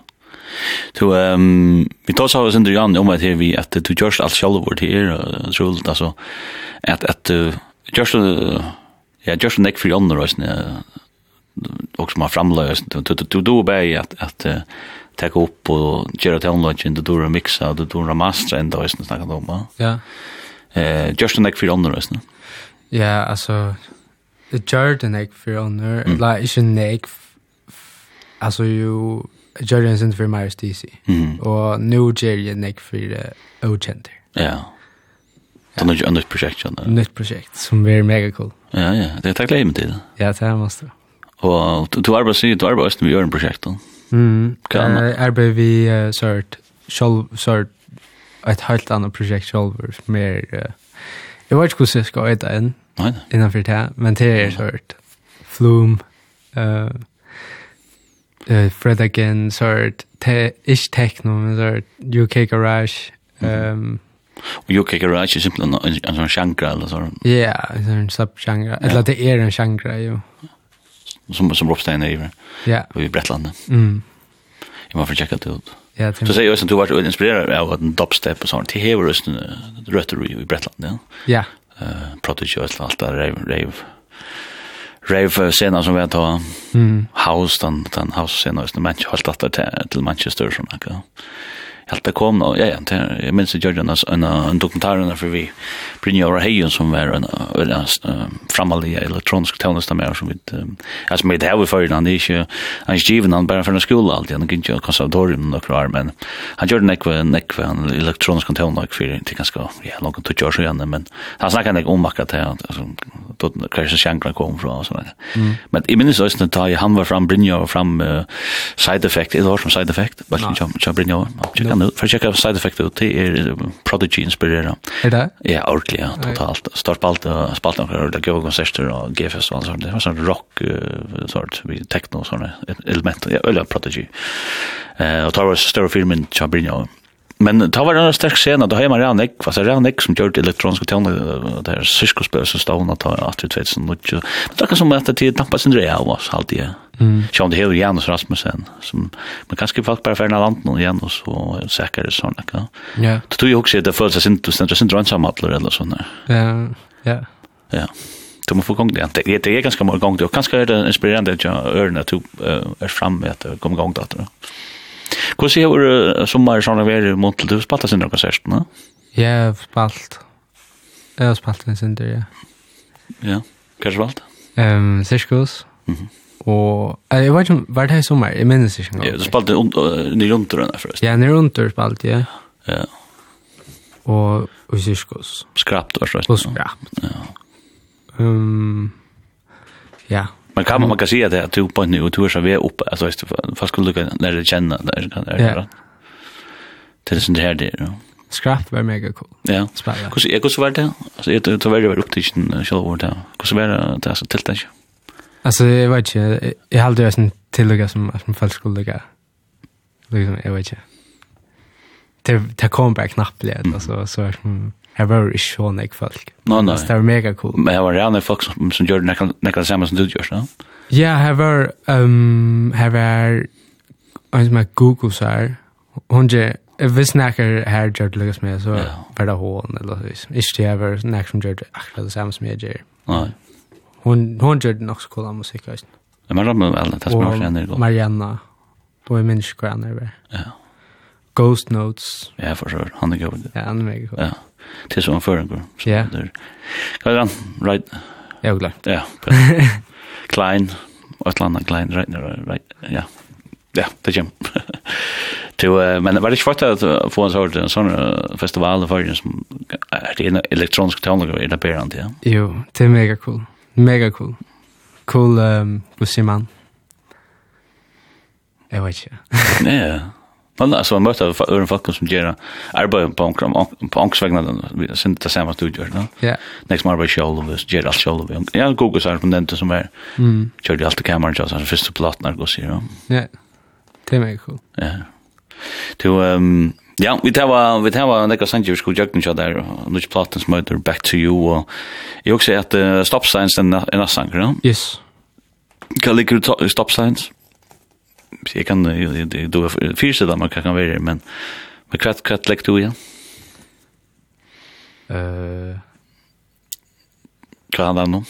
Så ehm vi tar så oss under Jan om att vi att du görs allt själv vart här tror så alltså att att görs ja görs neck för andra och såna också man framlös du du bäj att att ta upp och göra till lunch och då mixa och då mastra ändå så snacka om va ja. Eh görs neck för andra så ja alltså det Jordan neck för andra la is en neck alltså ju gjør en sin for Myers DC. Mm. Og nå gjør jeg nek for uh, Ocenter. Ja. Det er noe annet prosjekt, skjønner du? Nytt prosjekt, som er mega cool. Ja, ja. Det er takk leie med tid. Ja, det er masse. Og du arbeider sig, du arbeider også med gjør en prosjekt, da? Mm. Kan... Uh, arbeider vi uh, sørt, sjølv, sørt, et helt annet prosjekt sjølv, mer, uh, jeg vet ikke hvordan jeg skal øyde enn, innenfor det, men det er sørt, Flum, uh, uh, Fred again sort te ikke techno men sort UK garage um. Och UK Garage är simpelthen en sån genre eller så. Ja, en sån subgenre. Eller det er en genre jo. Som som Ropstein är Ja. I Bretland. Mm. Jag måste checka det ut. Ja, så säger jag att du var inspirerad av en dubstep och sånt. Det hever var rötter i Bretland, ja. Ja. Eh, prodigy och allt där rave rave scena som vi tar mm. house den den house scena just men inte helt att till Manchester som jag helt det kom nå, ja, ja, jeg minns det gjør en, en, en dokumentar under for vi Brynja Åra som var en, en, en framalig elektronisk tjeneste med som vi, um, altså med det her vi fører han er ikke, han er ikke given, han bare for en skole alltid, han gikk ikke konservatorium noen år, men han gjør nekve, nekve, en elektronisk tjeneste for til ganske, ja, noen tog år siden, men han snakker ikke om akkurat det, altså, hva er det sjankran kom fra, og sånn, men jeg minns også, da han var fram, Brynja var fram, side effect, det var som side effect, bare ikke, Brynja var, han ut. For å sjekke side effect ut, det er Prodigy inspirera. Er det? Ja, ordentlig, ja, totalt. Står spalt, spalt noen ordentlig gode konserter og G-festival, sånt. Det var sånn rock, sort vi techno, sånne element, ja, eller Prodigy. Eh, og tar var større filmen, Chabrinja, og Men ta var en sterk scena, da har man redan ikke, altså redan ikke som gjør det elektroniske tjene, det er syskospøy som stod stavna ta 18-20 Men det er ikke som at det dampar sin rea av oss, alltid, ja. Mm. Sjón det hela Janus Rasmussen som men kanske folk bara för en land någon Janus och säkert det såna. Ja. Det tror jag också det första sin du ständer sin drönsam att eller där. Ja. Ja. Ja. Du måste få gång det. Det är ganska många gånger och kanske är det inspirerande att jag örna till är framme att komma igång då. Hur ser du sommar såna väder mot du spaltar sin konsert, va? Ja, spalt. Jag har spalt en sin ja. Ja. Kanske valt? Ehm, um, Cirkus. Mhm. Og eh jeg vet ikke, var det her i sommer? Jeg minnes ikke engang. Ja, du spalte ni under den her først. Ja, nere under spalte, ja. Ja. Og i Syskos. Skrapt var slags. Og skrapt. Ja. Um, ja. Man kan, man kan si at det er to på nu, og to er så ved oppe, altså hvis du fast skulle lukke når du kjenner det, er det ja. Til det som det her det er, Skrapt var mega cool. Ja. Spela. Hvordan var det? Altså, jeg tror det var opptidsen selv over det. Hvordan var det, altså, tiltak? Ja. Alltså jag vet inte, jag har aldrig varit en tillägga som, som folk skulle lägga. Liksom, jag vet inte. Det, det kom bara knappt lite, mm. alltså, så är som Här var det så nek folk. No, no. Det var mega cool. Men jag var det andra folk som, som gjorde nekka, nekka samma som du gör, så? Ja, här var, um, här var en som är Google så här. Hon gör, vi snackar här gör det lyckas med så yeah. var det hon eller så vis. Inte det var nek som gör det akkurat samma som jag gör. Nej hon hon det nok så cool musik alltså. Ja, men Ramon Allen fast man känner det. Mariana. Boy Minch Granner. Ja. Ghost Notes. Ja, for sure. Han er god. Ja, han er mega god. Ja. Til som han fører går. Ja. Hva er han? Right. Jeg Ja, klar. Ja. Klein. Atlanta Klein. Right. Right. Ja. Ja, det kommer. Du, men var det ikke fort at få en sånn en sånn festival for som er det en elektronisk tonlager i det bedre, ja? Jo, det er mega cool. Mega cool. Cool, um, hva sier man? Jeg vet ikke. Ja, Men alltså man möter öron folk som gör arbete på onkel på onksvägna vi sen det samma studio då. Ja. Next more by show of this ger allt show of. Ja, Google så från den som är. Mm. Kör det allt kameran just så första plattan går så. Ja. Det är mycket cool. Ja. Du ehm Ja, vi tar vi tar en läcker sanjer skulle jag kunna där och nu plattan som heter Back to You och jag också att uh, stop signs den en annan va? Yes. Kan ligga stop signs. Jag kan du fyrste där man kan vara men men kvart kvart lägg du ja. Eh Kan han om?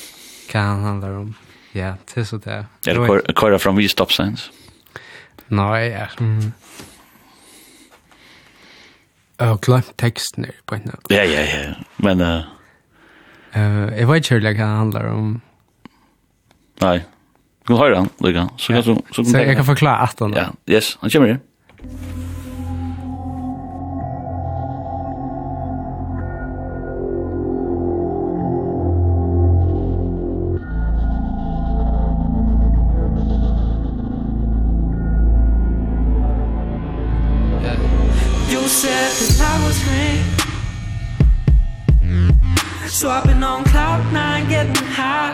Kan han då? Ja, det är så det Är det kvar från vid stop signs? Nej, ja. Jeg har glömt texten her på en Ja, ja, ja. Men... Uh, uh, jeg vet ikke hva det handler om. Nei. Du kan høre han, Lykke. Så, kan, så, så, så jeg kan forklare at han. Ja, yes. Han kommer her. So I've been on cloud nine, getting high.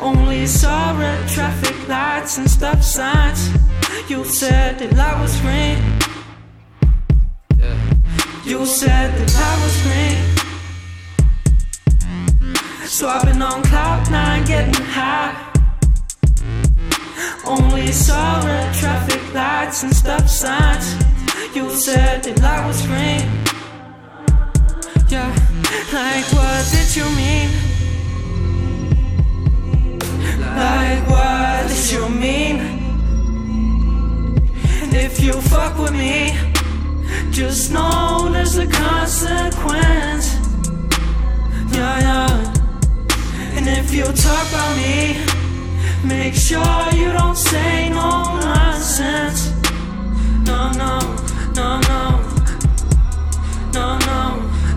Only saw red traffic lights and stop signs. You said that I was green. You said that I was green. So I've been on cloud nine getting high. Only saw red traffic lights and stop signs. You said that I was green. Yeah, Like what did you mean? Like what did you mean? And if you fuck with me Just know there's a consequence. Yeah, yeah. And if you talk about me Make sure you don't say no nonsense. No, no, no, no. No, no.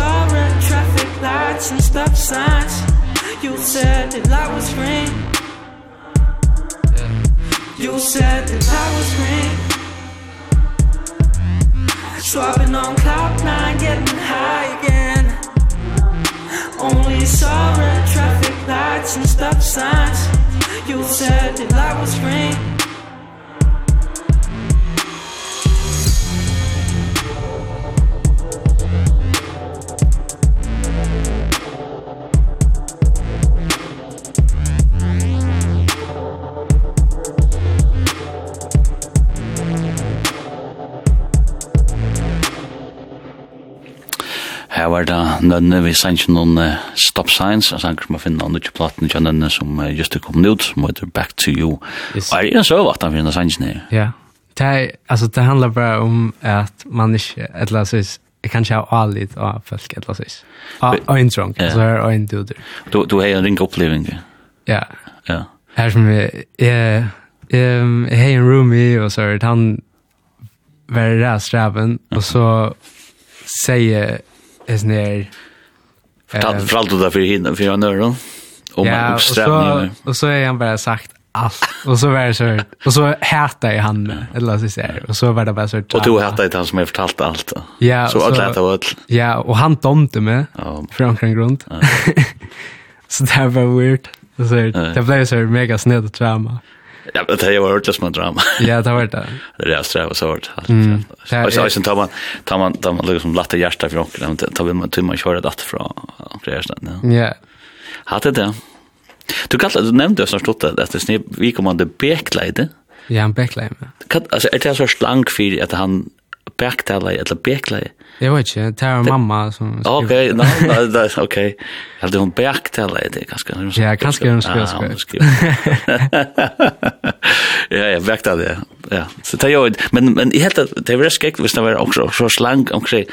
saw red traffic lights and stop signs. You said that I was green You said that I was green So I've been on cloud nine getting high again. Only saw red traffic lights and stop signs. You said that I was green Her var det nødne vi sanns noen uh, stop signs, altså han som man finner andre platen til nødne som uh, just er kommet ut, som heter Back to You. Yes. Og er det en søv at han finner sanns nere? Ja, det, er, altså, det handler bare om at man ikke, et eller annet jeg kan ikke ha avlitt av folk, et eller annet Og en drunk, ja. så her er en duder. Du, du har en ring oppleving, ja? Ja. Her som jeg, jeg, jeg, jeg har en roomie, og så er han var ræst ræven, og så sier är sån där Fortalt för allt det för hinner för han då. Och man uppstämning. Och så är han bara sagt allt och så var det så och så hatar jag han eller så säger och så var det bara så Och du hatade han som har fortalt allt. Ja, så alla och allt. Ja, och han dömde mig Ja. för omkring grund. så det var weird. Så det blev så mega snett drama. Ja, det har varit just med drama. Ja, det har varit det. Det är sträva så hårt. Och så sen tar man tar man tar man liksom lätta hjärta för onkel, men tar vi man tummar köra det från från Ja. Ja. Hade det. Du kallar du nämnde så stort att det snäv vi kommer det bekläde. Ja, en bäckleide. Kan alltså är det så slank för att han bergtala eller Berglai? Jag vet inte, det är mamma som skriver. Ok, nej, no, no, ok. Eller hun Bergdalai, det er kanskje hun skriver. Ja, kanskje hun skriver. Ja, hun skriver. Ja, ja, Bergdalai, ja. Så det er jo, men, men jeg helt, det är veldig skikk hvis det var också så slang så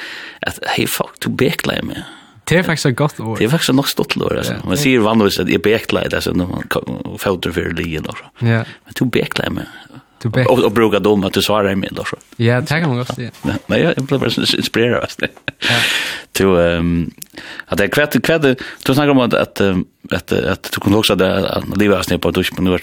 att hey fuck, to Berglai med. Det är faktiskt ett gott ord. Det er faktisk et nok stått ord, altså. Man sier vanligvis at jeg Berglai, altså, når man får det for livet, altså. Men du Berglai med, du ber. Och, och brukar dom att du svarar i då så. Ja, tack man gott. Ja. Nej, jag blev bara inspirerad av det. Ja. Du ehm att det kvätt kvätt du snackar om att att att att du kunde också det att livet leva snäpp på dusch på nu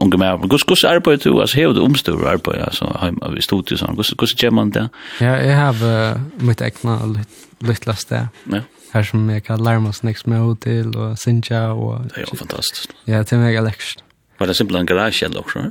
unga mer. Gus gus arbete du alltså hur du omstår arbete alltså hem vi stod ju så gus gus man det? Ja, jag har uh, mitt egna lilla stä. Ja här som jag kan lära mig snäcks med och till och synja och Det är ju fantastiskt. Ja, det är mega läckert. Var det simpelt en garage eller också?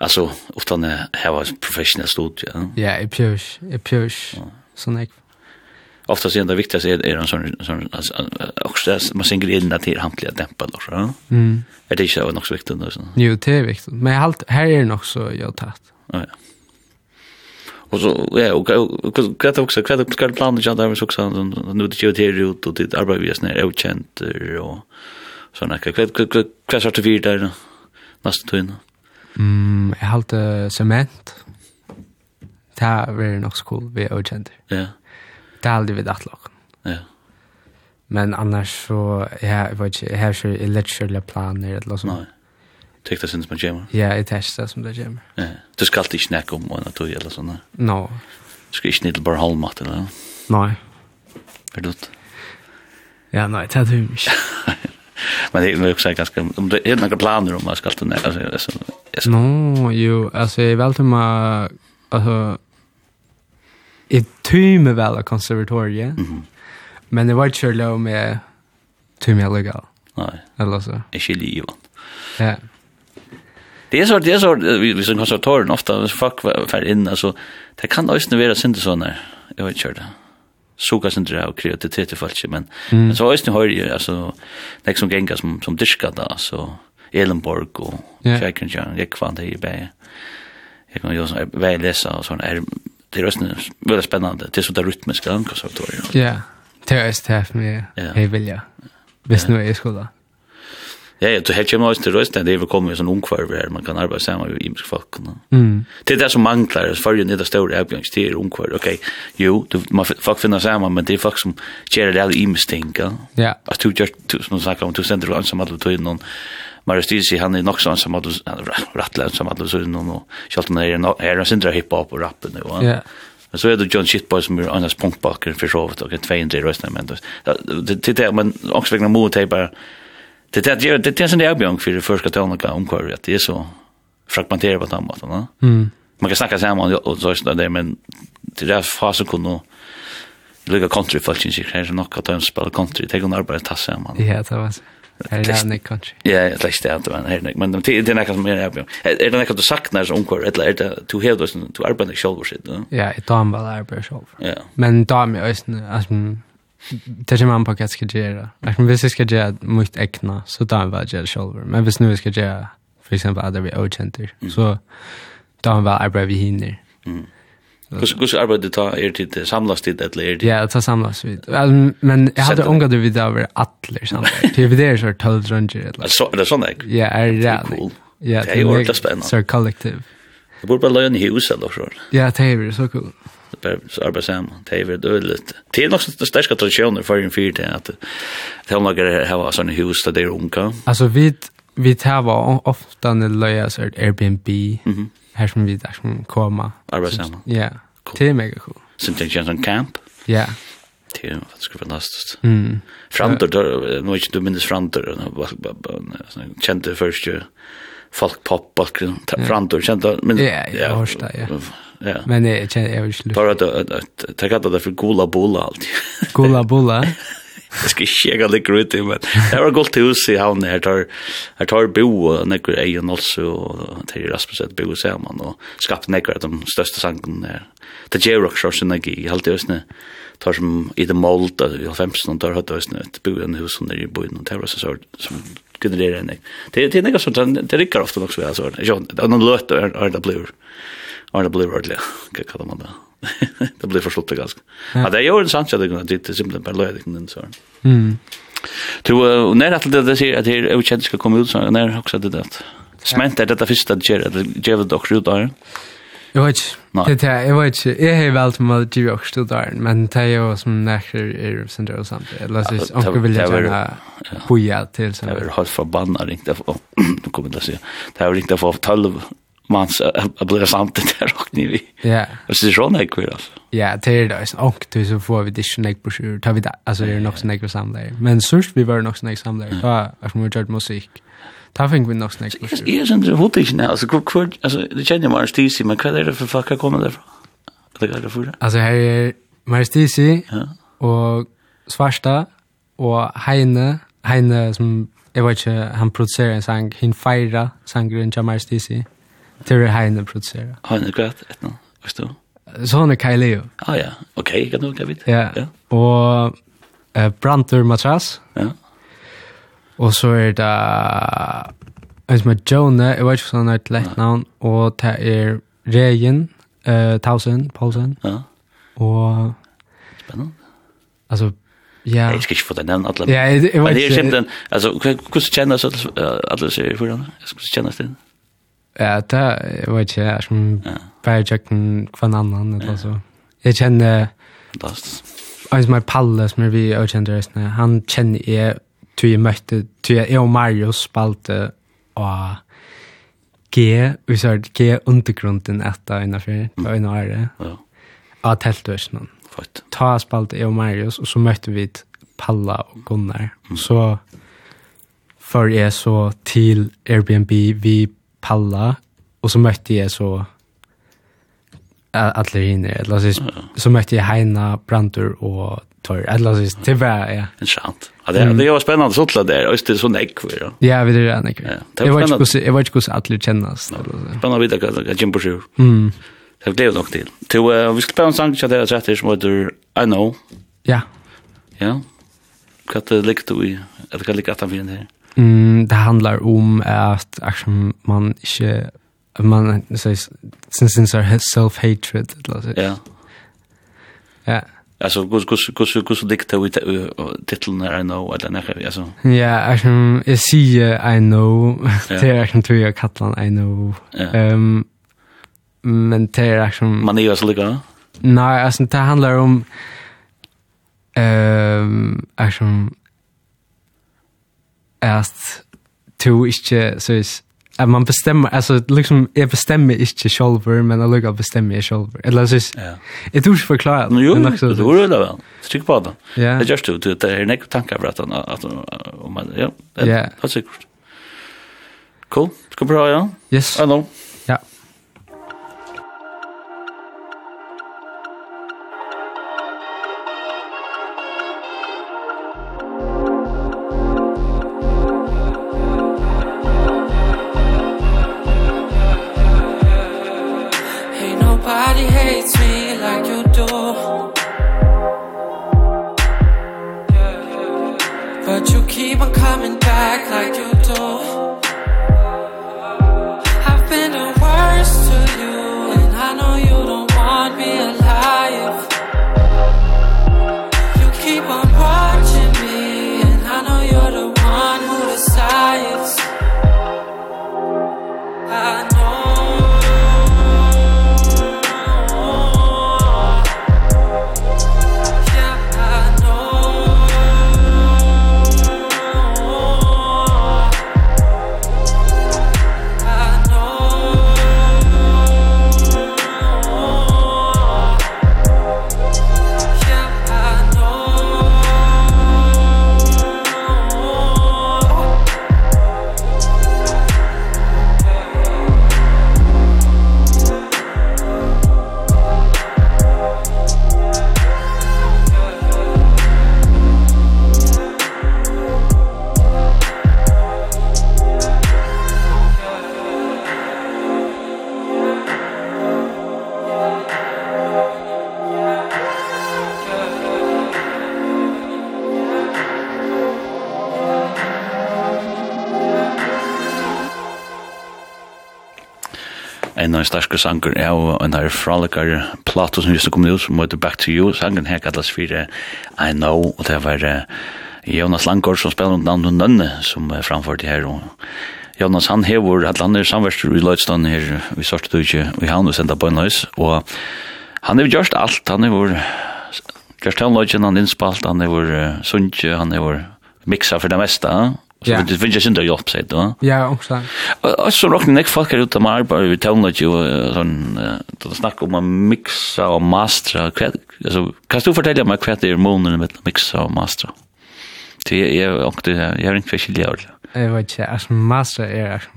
Alltså utan att ha en professionellt studie. Ja, ja i pjörs, i pjörs. Ja. Sån ek. Ofta är det viktigaste är, är en sån, sån alltså, också man synger in till hantliga dämpa då. Ja? Mm. Är det inte också viktigt? då så? Jo, det är viktigt. Men jag allt, här är det nog så jag har. Ja, ja. Och så ja, och kvart också kvart kvart planen jag där också nu det ju det ut och det arbetar vi snär och känt och såna kvart kvart kvart kvart vi där nästa tiden. Mm, jeg halte uh, cement. Det er veldig nok skol vi er ukjente. Ja. Det er aldri vi datt lakken. Ja. Men annars så, ja, jeg vet ikke, jeg har ikke elektrøyla planer eller noe sånt. Nei. Tekta sin som det kommer? Ja, jeg tekta som det kommer. Ja. Du skal alltid snakke om en tog eller sånt? No. Du skal ikke nidle bare halvmatt eller noe? Nei. Verdut? Ja, nei, det er du ikke. Men det är nog så ganska om det är några planer om man ska ta ner alltså Alltså. No, jo, alltså jag väl till mig alltså i tyme väl av konservatoriet. Mm -hmm. Men det var inte så lov med tyme jag legal. Nej. Eller så. Jag skiljer ju livet. Ja. Det är så det är så vi vi som konservatorien ofta hvis folk för in alltså det kan också vara synte såna jag vet inte suga sin dra och kreativitet i fallet men mm. men så är det ju alltså det som gänga som som diskar där så Elenborg og Jan, Kjærkrinja, kvann det i bare, jeg kan jo sånn, jeg lesa og sånn, er, det er også veldig spennende, det er sånn det rytmiske landkonservatoriet. Ja, det er også det for meg, jeg vilja, hvis nå er i skola. Ja, ja, du helt kommer også til røsten, det er vi kommer i sånn ungkvarv her, man kan arbeide sammen med imiske folk. No. Mm. Det er det som mangler, for jo det større avgangst til ungkvarv, ok, jo, du, man, folk finner sammen, men det er folk som kjer det alle imiske ting, ja. Ja. Altså, du du, som du snakker om, du sender du ansam alle tøyden, Mario Stisi han är nog sån som hade rattlat som hade så någon och Charlton är är en syndra hiphop och rappen och ja Men så är det John Shitboy som är annars punkbacker för så och en 200 röster men det det men också vägna mot typ bara det det det det är sån där är björn för första tonen om kvar det är så fragmenterat på något annat va. Mm. Man kan snacka samman och så där men det där fasen kunde lukka country folk shit kanske så att spela country, tegur arbeid tassa man. Ja, det var så. Är det en country? Ja, jag läste det men här men det det är något som är här. Är det något du saknar som onkor eller är det du har då du arbetar själv shit, va? Ja, i tar väl arbetar själv. Ja. Men då med ösn alltså det är man på vad ska göra. Jag vill ska göra mycket äckna så då väl jag själv. Men visst nu ska göra för exempel andra vi ogenter. Så då väl arbetar vi hinner. Mm hur kus arbeidet ta er tid samlas tid eller er tid. Ja, ta samlas vid. Well, Men jag hade ångat det vid över alla samlar. Det är det så tal drunger eller. Så det är sån där. Ja, är det. Ja, det är ordentligt spännande. Så kollektiv. Det borde bara löna hus eller så. Ja, det är så cool. Det är så arbetar samman. Det är väl dåligt. Det är också så starka traditioner för en fyrt att det har några ha såna hus där det är unga. Alltså vi vi tar var ofta när löja så Airbnb. Mhm här som vi där som komma. Arbetsamma. Ja. Det är mega cool. Sen tänkte jag en sån camp. Ja. Det är faktiskt fantastiskt. Mm. Framtor, nu är inte du minns framtor. Kände först ju folk pop bakgrund framtor kände men ja jag hörs där ja Ja. men jag känner jag vill sluta bara att ta katta där för gola bola alltid. Gula bola Jeg skal ikke gjøre ligger ute, men det var godt hus i havn her, tar, her tar bo og nekker egen også, og Terje Rasmussen bo sammen, og skapte nekker de største sangene her. Det gjør også sånn som jeg i halvtid høysene, tar som i det målt, i halvfemsen, tar høyt høysene, et bo i en hus som er i boen, og det var sånn som genererer en. Det er nekker sånn, det rikker ofte nok så jeg, altså, det er noen løter, er det blir, er det blir ordentlig, hva kaller man det? det blir förstått ganska. Ja, det är ju en sant att det är dit simpelt bara löjligt den så. Mm. Du när att det säger att det är okänt ska komma ut så när också det det. Smänt är det första det ger det ger det också ut där. Jag vet. Det är jag vet. Jag har valt med det jag stod där men det är ju som näker är sen där och sånt. Eller så onkel vill jag gärna boja till sen. Jag har förbannat ringt av. Nu kommer det se. Det har ringt av 12 man blir samt det där och ni vi. Ja. Och så så när kul alltså. Ja, det är det. Och du så får vi det snägg på sjur. Tar vi det alltså det är nog snägg på samma där. Men sörst vi var nog snägg samma där. Ta att vi gjort musik. Ta fink vi nog snägg på sjur. Är sen det hotar inte alltså kvar alltså det känner man stis men vad är det för fucka kommer därifrån? Det går det för. Alltså här är Marstisi. Ja. Och Svarsta och Heine, Heine som Jag vet inte, han producerar en sang, han fejrar sangren Jamar Stisi. Til det heine produsere. Heine greit, etna, visst du? Så han er Kaileo. Ah ja, okej, jeg kan du kan vi. Ja, ja. Och eh Brantur Matras. Ja. Og så er det, jeg vet ikke, Jone, jeg vet ikke om han er et lett navn, og det er Regen, uh, Tausen, Paulsen. Ja. Og... Spennende. Altså, Ja. Jeg skal ikke få deg nevne alle. Ja, jeg vet ikke. Men det er simpelthen, altså, hvordan kjennes alle sier i forhånd? Hvordan kjennes det? Ja, det er var ikke jeg som ja. bare kjøkken en annen, eller så. Jeg kjenner... Fantastisk. Han som er Palle, som er vi og kjenner resten, han kjenner jeg, tror jeg møtte, tror jeg og Marius spalte og G, vi sa G undergrunden etter innenfor, det en innenfor det. Ja. Av teltøsene. Fett. Ta spalte jeg og Marius, og så møtte vi Palla og Gunnar. Så før jeg så til Airbnb, vi Palla, og så møtte jeg så alle hinner, eller så, så møtte jeg Heina, Brandur og Tor, eller så, det var, ja. Interessant. Ja, det, det var spännande så til det, just det er så nekver, ja. Ja, vi er nekver. Ja, det var ikke hvordan, jeg var ikke hvordan alle kjennes. Spennende å vite att det er Jim Brashear. Mm. Det blev nog till till uh, vi ska spela en sang til det jeg som heter I Know. Ja. Ja. Hva det likt du i, eller kan er det likt at han finner her? Mm, det handlar om att action man inte man sägs since since our self hatred eller så. Ja. Ja. Alltså kus kus kus kus dikta ut titeln I know eller när alltså. Ja, action is see I know. Det är action tror jag kallar I know. Ehm men det är action man är ju så lika. Nej, alltså det handlar om ehm action at to ikke, så er at man bestemmer, altså liksom, jeg bestemmer ikke sjolver, men jeg lukker bestemmer jeg sjolver. Eller så er ja. jeg tror ikke forklare det. No, jo, det tror jeg det vel. Trykk på det. Ja. Det gjørs det, det er nekk tanker for at han, at man, ja, det er sikkert. Cool, skal vi prøve, ja? Yes. I know. I know. en starske sanger er jo en her fralikar plato som just kom ut som heter Back to You. Sangen her kallas for I Know, og det var Jonas Langgaard som spiller under navn Nønne som framførte her. Og Jonas han hever at han er samverster i Løydstånd her i Svartetøyke ikke, vi har noe senda på en løs, Og han har gjort alt, han hever gjort han løydjen, han innspalt, han hever sundt, han hever mixa for det meste, Så yeah. det finns ju inte hjälp sig då. Ja, också. Och så rockar nick folk ut om arbete vi tar något ju sån då snackar om att mixa och mastra. Alltså kan du fortälja mig vad det är månaden med mixa och mastra? Det är och det jag har inte förskilt jag. Jag vet inte, alltså master är alltså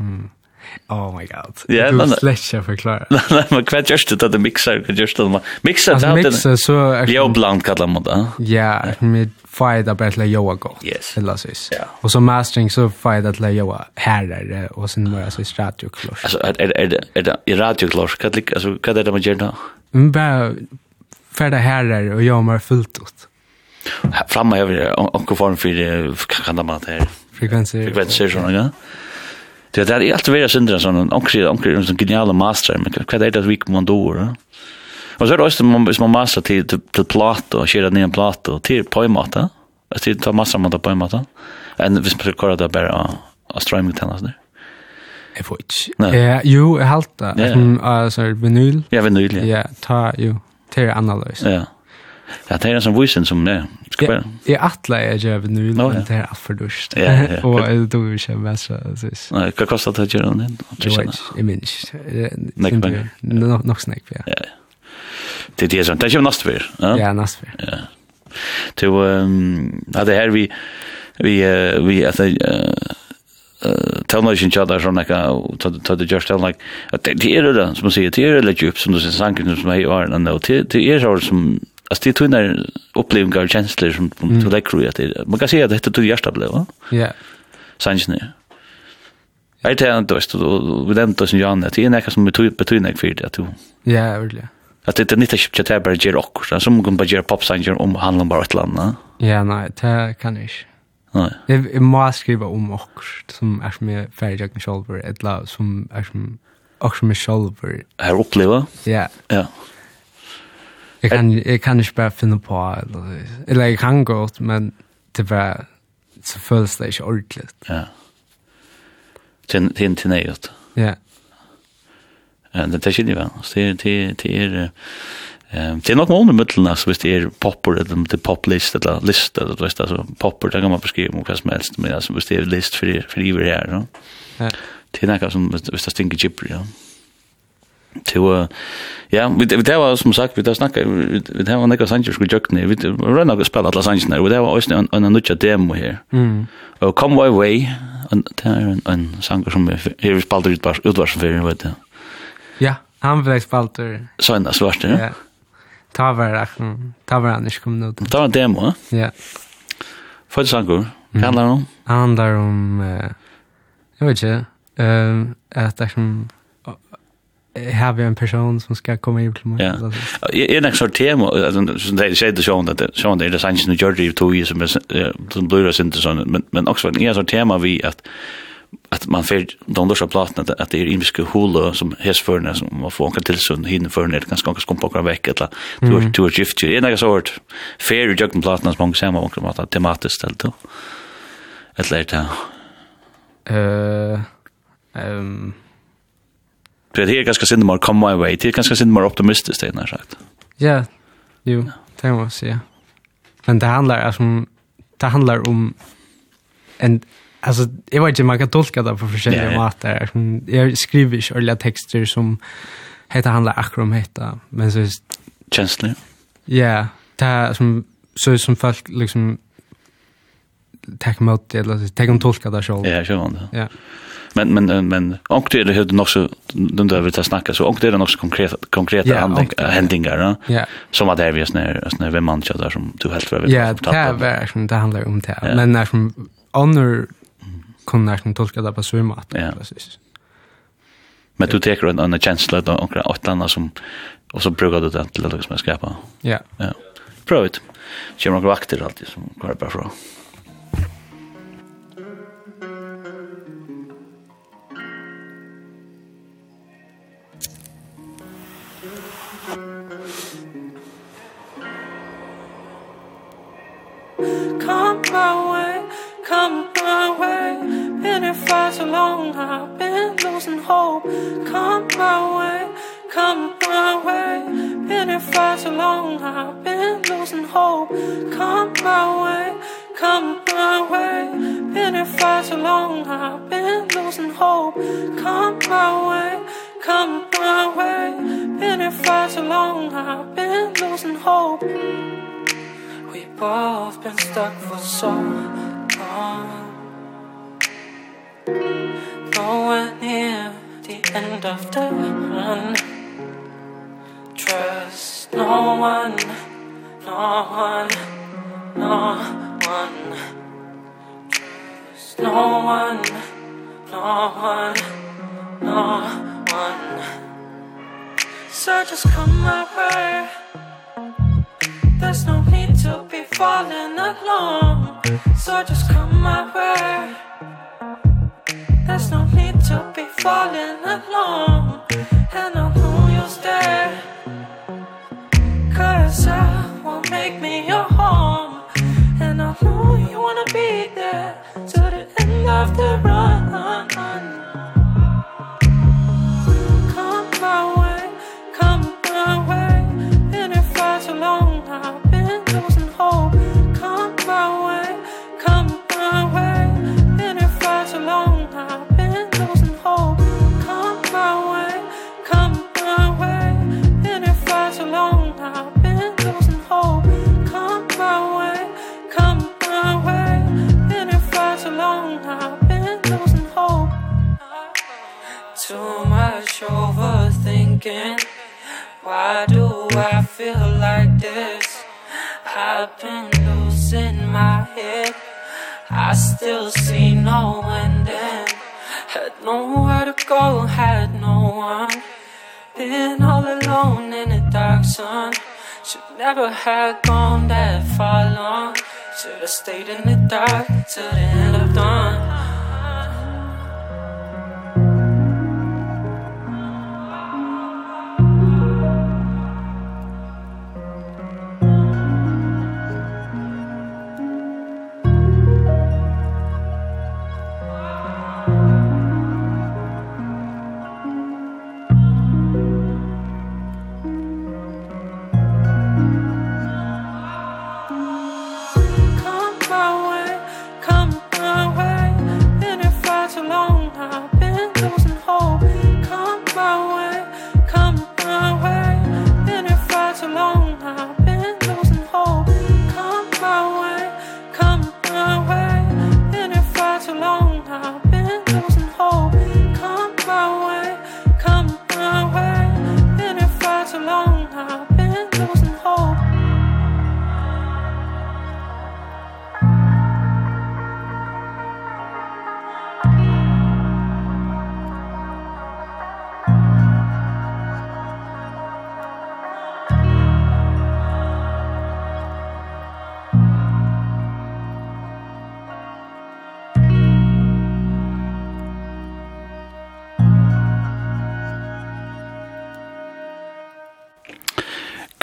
Oh my god. Ja, du släcker jag förklara. Nej, men kvart just det att det mixar, just det. Mixar det. Mixa så. Jo bland kallar man det. Ja, med fight det bara till Joa gott. Yes. Eller så. Ja. Och så mastering så fight det till Joa härare och sen bara så radio klart. Alltså är är är är det radio klart. Kan det alltså kan det man göra? Men bara för det härare och jag mer fullt ut. Framma jag vill och form för kan det man det här. Frekvenser. Frekvenser såna ja. Det där är alltid vera syndra sån onkel onkel som geniala master men vad är det vi kommer då? Men så er det også man, hvis man masser til, til, til plato, og kjører ned en plato, til pøymåte, altså til ta masser av pøymåte, enn hvis man skal kjøre det bare av, av der. Jeg får ikke. Ja, jo, jeg halte det. Ja, ja. Altså, vinyl. Ja, vinyl, ja. Ja, ta, jo, til annerledes. Ja. Ja, det er en sånn vysen som det. Skal bare... Jeg atle er ikke av nu, men det er alt for dusht. Ja, ja. Og jeg tog jo ikke med seg, synes. Nei, hva kostet det å gjøre den? Jeg vet ikke, jeg minns ikke. Nekk penger? Nok snakk, ja. Ja, ja det det sånt. Det är ju nästa Ja, ja nästa Ja. Till ehm hade här vi vi vi att tell nation chada från lika to the just tell like att det er det som man säger det er lite djupt som du sier sanken som är är ändå till det är så som att det tunnar upplevelser och känslor som to like create man kan säga att det är hjärta blev va ja. Sanken Jag vet inte, du vet, du vet inte som Jan, det är näka som betyder näka för det, att du... Ja, ordentligt. Att det är inte typ att jag bara ger och så som kan bara göra pop sanger om handlar bara ett land. Ja, nej, det kan jag inte. Nej. Jag måste skriva om och som är som jag färdig jag själv ett lag som är som och som jag själv är uppleva. Ja. Ja. Jag kan jag kan inte bara finna på eller eller jag kan gå men det var så följs det inte ordentligt. Ja. Tin tin tin Ja det er skiljer vel. Det er, det er, det er, det er nok måneder middelen, altså, hvis det er popper, eller det er poplist, eller list, eller du vet, altså, popper, det kan man beskrive om hva som helst, men altså, hvis det er list for, for iver her, no? ja. det er noe som, hvis det stinker gibber, ja. Til, ja, vi, vi det var, som sagt, vi det snakket, vi, vi det var nekka sanger skulle jøkne, vi var nekka spela alle sangerne, og det var også en, en nutja demo her. Mm. Og Come My Way, det er en, en sanger som vi, vi spalt utvars, utvarsen for, vet du, Ja, han blev spalter. Så en svart, ja. Ta var han, ta var han ikke kommet ut. Ta var en demo, ja. Ja. För sanko. Kan handlar det om? Handlar om eh jag vet inte. Ehm att det som har vi en person som ska komma i till mig. Ja. Är en sorts tema alltså som det säger det sjön att sjön det är sanns nu George to ju som som blir det inte sån men men också en sorts tema vi att att man för de där plattorna att, att det är inviska hula som hes som man får kan tillsyn hinna förna det kanske ganska skumpa kan veck eller du har du är gift ju en sort fair ju kan plattorna som man ser man kan att tematiskt ställt då ett lärt eh ehm Det är ganska synd mer come my way. Det är ganska synd mer optimistiskt det när sagt. Ja. Jo, det så ja. Men det handlar alltså det handlar om en Alltså jag vet inte man kan tolka det på olika yeah. måter. Jag skriver ju alla texter som heter handlar akkurat om men så just känsla. Ja, det som så som folk liksom tack mot det eller tack om tolka det själv. Ja, så var det. Ja. Men men men och det är det nog så den där vi tar snacka så och det är nog så konkreta konkreta yeah, handling handlingar ja. Som att det är vi snär snär vem man där som du helt för. Ja, det är verkligen det handlar om det. Men när som honor kunna kan tolka det på svimma att ja. precis. Men du tar en annan känsla då och några åt andra som och så brukar du det till att liksom skapa. Ja. Ja. Prøv det. Kör några vakter alltid som går bara från. Come my way, come my way Been here far so long I've been losing hope. Come my way Come my way. Been here far so long I've been losing hope. Come my way Come my way. Been here far so long I've been losing hope. Come my way Come my way. Been here far so long I've been losing hope. We've both been stuck for so long. Though I the end of the run. Trust no one, no one, no one. Trust no one, no one, no one. So just come my way. There's no need to be falling alone. So just come my way. There's no need to be falling alone. And I know you'll stay Cause I won't make me your home. And I know you wanna be there To the end of the run. too much overthinking. Why do I feel like this? I've been losing my head. I still see no ending Had nowhere to go, had no one. Been all alone in the dark sun. Should never have gone that far long. Should have stayed in the dark till the end of dawn.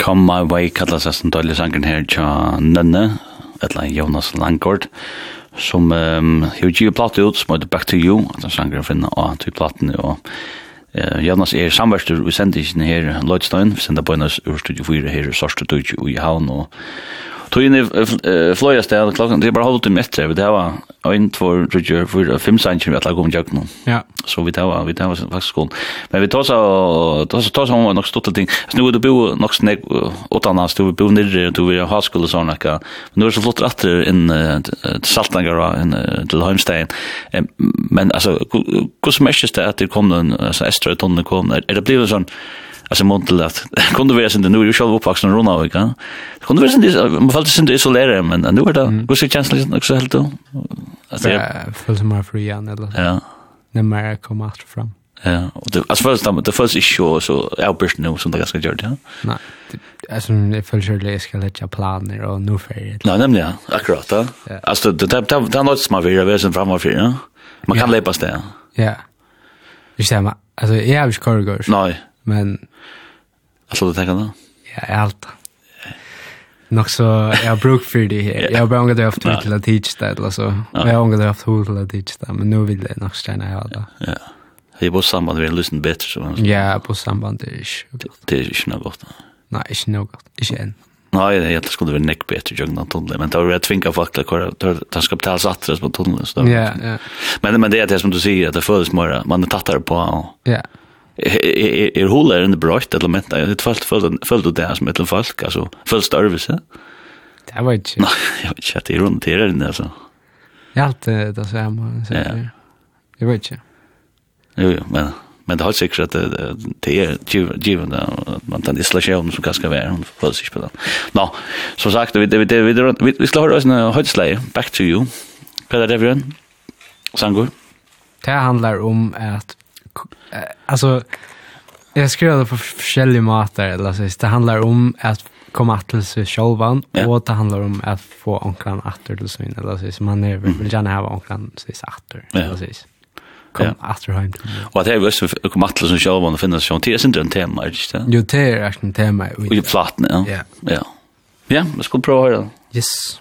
Come My Way kallas det som døylig sangen her tja Nønne, etla Jonas Langgaard, som um, jo giver platt ut, som heter Back to You, at han sangen finna av til platten, og uh, Jonas er samverstur i sendingen her Lloydstein, vi sender på ur studio 4 her i Sorstudutju i Havn, og tog inn i fløya sted, klokken, det er bare halvt til metre, vi det var 1, 2, tre, fyra, fem sanger vi at lagom jøk nå. Ja. Så vi tar, vi tar faktisk skolen. Men vi tar så, tås av, tås av nok stort ting, så nå er det bo nok sneg, åttan hans, du bo nirri, du vil ha skole og sånn, Men Nå er det så flott ratter inn til Saltangar og til Heimstein, men altså, hvordan merkes det at det kom den, altså, Estra i tonnen kom, er det blivet sånn, alltså montel att kunde vara sen nu? Är ju själv uppvuxen runt av kan kunde vara sen det man fallt sen det isolera men nu är det går sig känslan också helt då alltså jag föll som fri an eller ja. När mer kom åter fram ja och det alltså först det först är ju så outburst nu som det ganska gjort ja. Nej alltså det föll sig det ska lägga planer och nu för det nej nämligen ja. Akkurat ja. Alltså det det det något som man vill vara sen framåt för ja. Man kan läppas det ja Ja. Det stämmer. Alltså, jag har ju korrigor. Nej men... Alltså det tänker då? Ja, jag allt. Nog så, jag har bruk för det här. Jag har bara ångat haft tid till att teach det eller så. Jag har ångat haft tid till att teach det, men nu vill jag nog stanna i alla. Ja. Det är på samband med en lyssning bättre så. Ja, på samband det är inte Det är inte något gott. Nej, inte något gott. Inte än. Nej, det är helt skulle vara neck bättre jag någon tunnel, men det var rätt tvinga fakta kvar. Det ska betala satt på tunneln så. Ja, ja. Men men det är det som du säger att det förs mer man är tattare på. Ja är hula är inte bra ett element det är fallt fallt fallt det här som ett fallt alltså fallt störvelse det var inte nej jag vet inte det runt det där alltså jag alltid det så här man så jag vet inte jo jo men men det har säkert att det det är given att man tar isolation som kanske vara hon får sig på det. Nå, som sagt vi vi vi vi vi ska höra oss en höjdslej back to you. Peter Devron. Sangur? Det handlar om att alltså jag skrev det på forskjellige måter eller så det handlar om att komma till sig självan ja. och det handlar om att få onklan åter till sin eller så man är vill gärna ha onklan så är åter eller så kom ja. after home. Og det är jo også kom att som sjølv man finnes sjøen. Det er ikke en tema, ikke det? Jo, det är ikke en tema. Og i platen, ja. Ja. Ja, vi ska prova å høre det. Yes.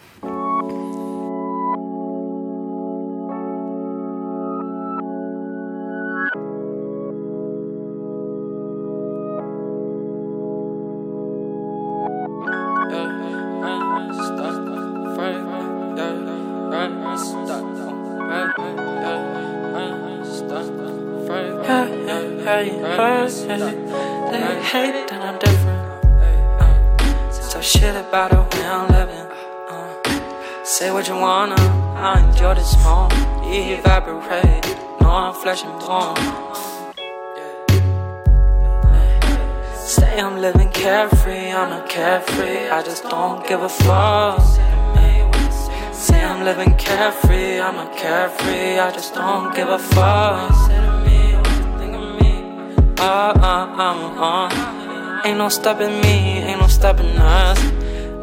stopping me, ain't no stopping us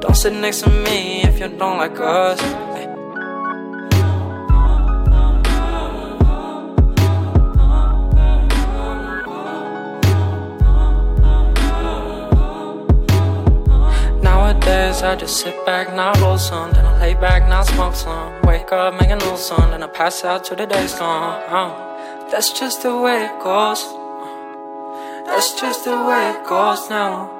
Don't sit next to me if you don't like us hey. Nowadays I just sit back, now roll some Then I lay back, now smoke some Wake up, make a new song Then I pass out till the day's gone oh. That's just the way it goes That's just the way it goes now.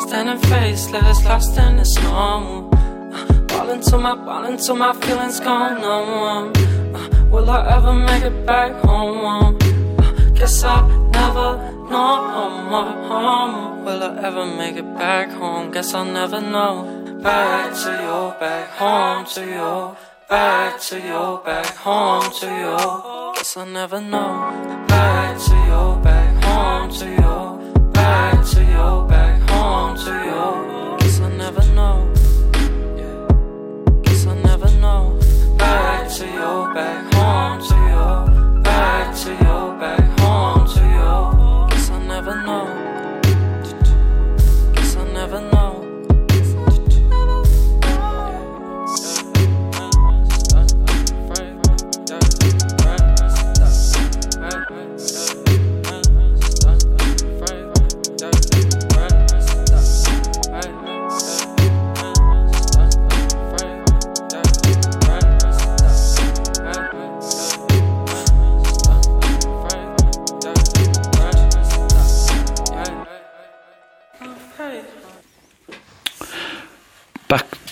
Standing faceless, lost in the snow uh, Ballin' to my, ballin' to my feelings gone numb no, uh, Will I ever make it back home? Uh, guess I'll never know um, Will I ever make it back home? Guess I'll never know. Back to you, back home to you Back to you, back home to you Guess I'll never know. Back to you, back home to you back to you back home to you Guess I never know. Guess I never know. Back to you back home to you Back to you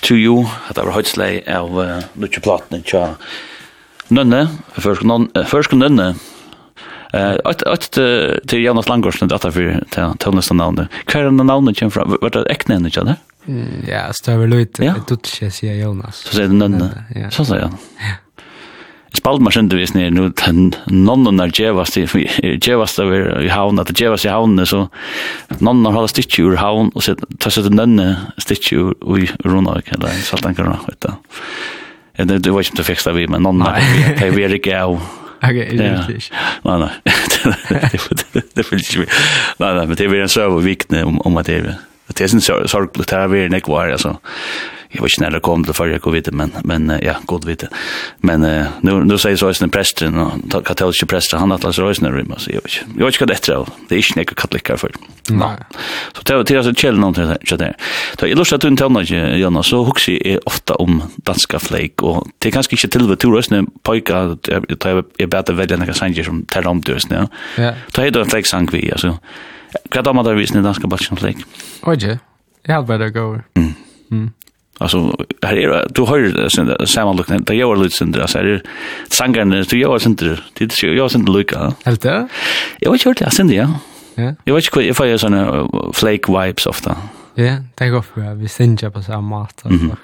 To You, at det var høytslei av uh, Lutsje Platene tja Nønne, først Nønne, Eh att att till Jonas Langårdsen att för till nästa namn. Kvar den namnet kommer från vad det äckna ändå inte Mm ja, stöver det är lite det tut jag säger Jonas. Så säger den andra. Så säger han. Ja spalt man sender visst ner nu den nonnen er jevast i jevast over i havn at jevast i havn så nonnen har holdt stitch ur havn og sett ta sett nonne stitch ur i runa eller saltankar vet du det det var inte det vi men nonnen det vi er ikke av. Okej, det är inte. Nei, nei. Det er ikke vi. Nei, nei, men det er en så viktig om om at det er. Det er en sorgligt er vi är nekvar altså jag vet inte när det kom till förra covid vet men men ja god vet men uh, nu nu säger så är det prästen och katolska präst han att läsa rösnar rum så jag vet jag vet inte det det är inte några katoliker för nej så det är alltså käll någon till så där då är lustigt att du inte Jonas så huxi är ofta om danska flake och det kanske inte till vad turismen pojka att jag är bättre välja några sanger som tar om turism ja. Då är det en flake sang vi alltså Hva damer der visende danske balsjen slik? Oje, jeg Jag hade bara går. Mm. Mm. Alltså här är du hör sen samma sammanlukna det gör lite sen alltså är sangarna du gör sen det det gör jag sen lucka. Helt det? Jag vet inte sen det ja. Ja. Jag vet inte ifall jag såna flake vibes ofta. Ja, det går för vi syns på samma mat alltså.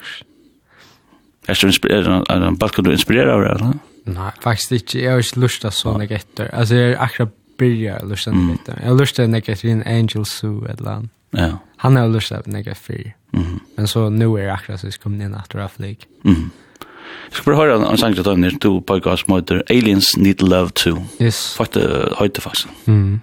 Är du inspirerad en balkon du inspirerad av det? Nej, faktiskt inte. Jag har inte lust att såna getter. Alltså jag är akkurat börja lust att lite. Jag lust att när jag en Angel zoo eller Ja han har lust att några fri. Mm. Men så nu är akkurat så kommer in efter av flyg. Mm. Jag ska bara höra en sång till dig när podcast som heter Aliens Need Love Too. Yes. Fast det höjde faktiskt. Mm.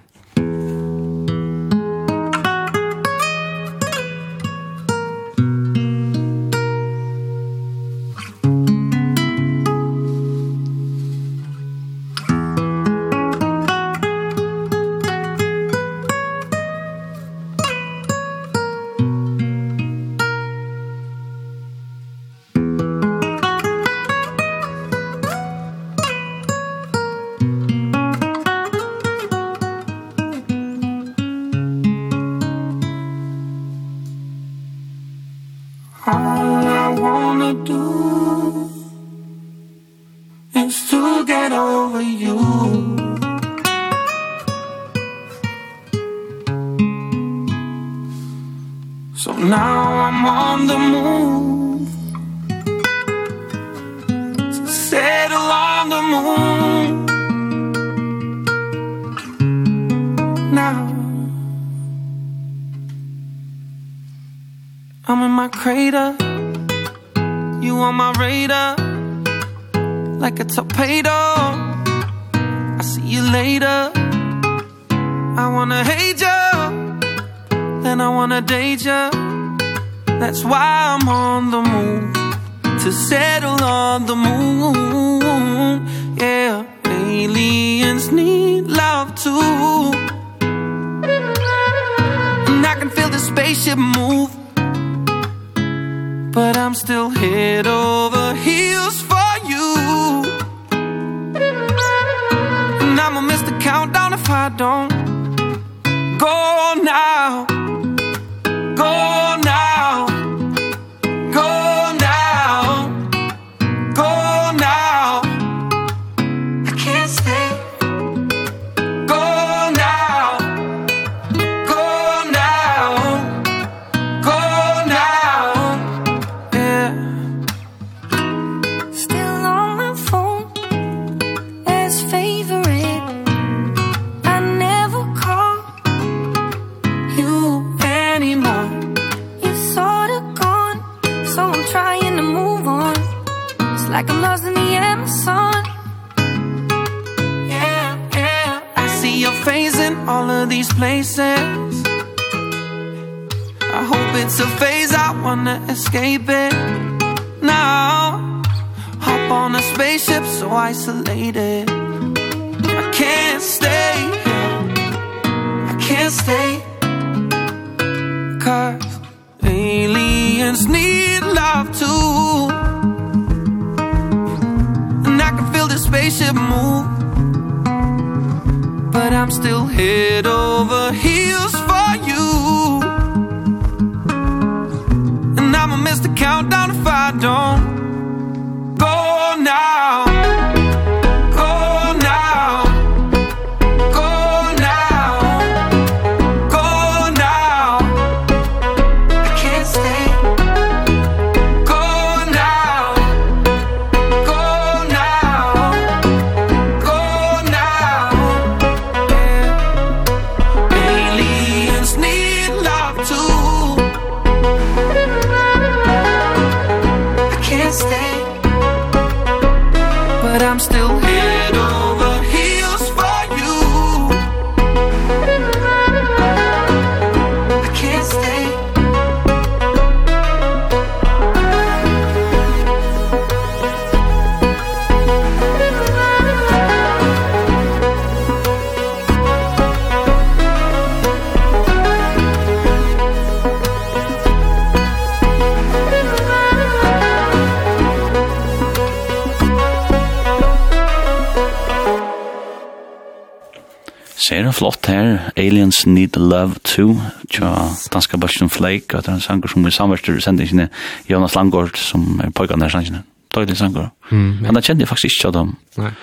Flake, og det er en sanger som er samverster sender sine Jonas Langård, som er pojkan der sangene. Døylig sanger. Mm, ja. Men det kjente jeg faktisk ikke av dem. Nei.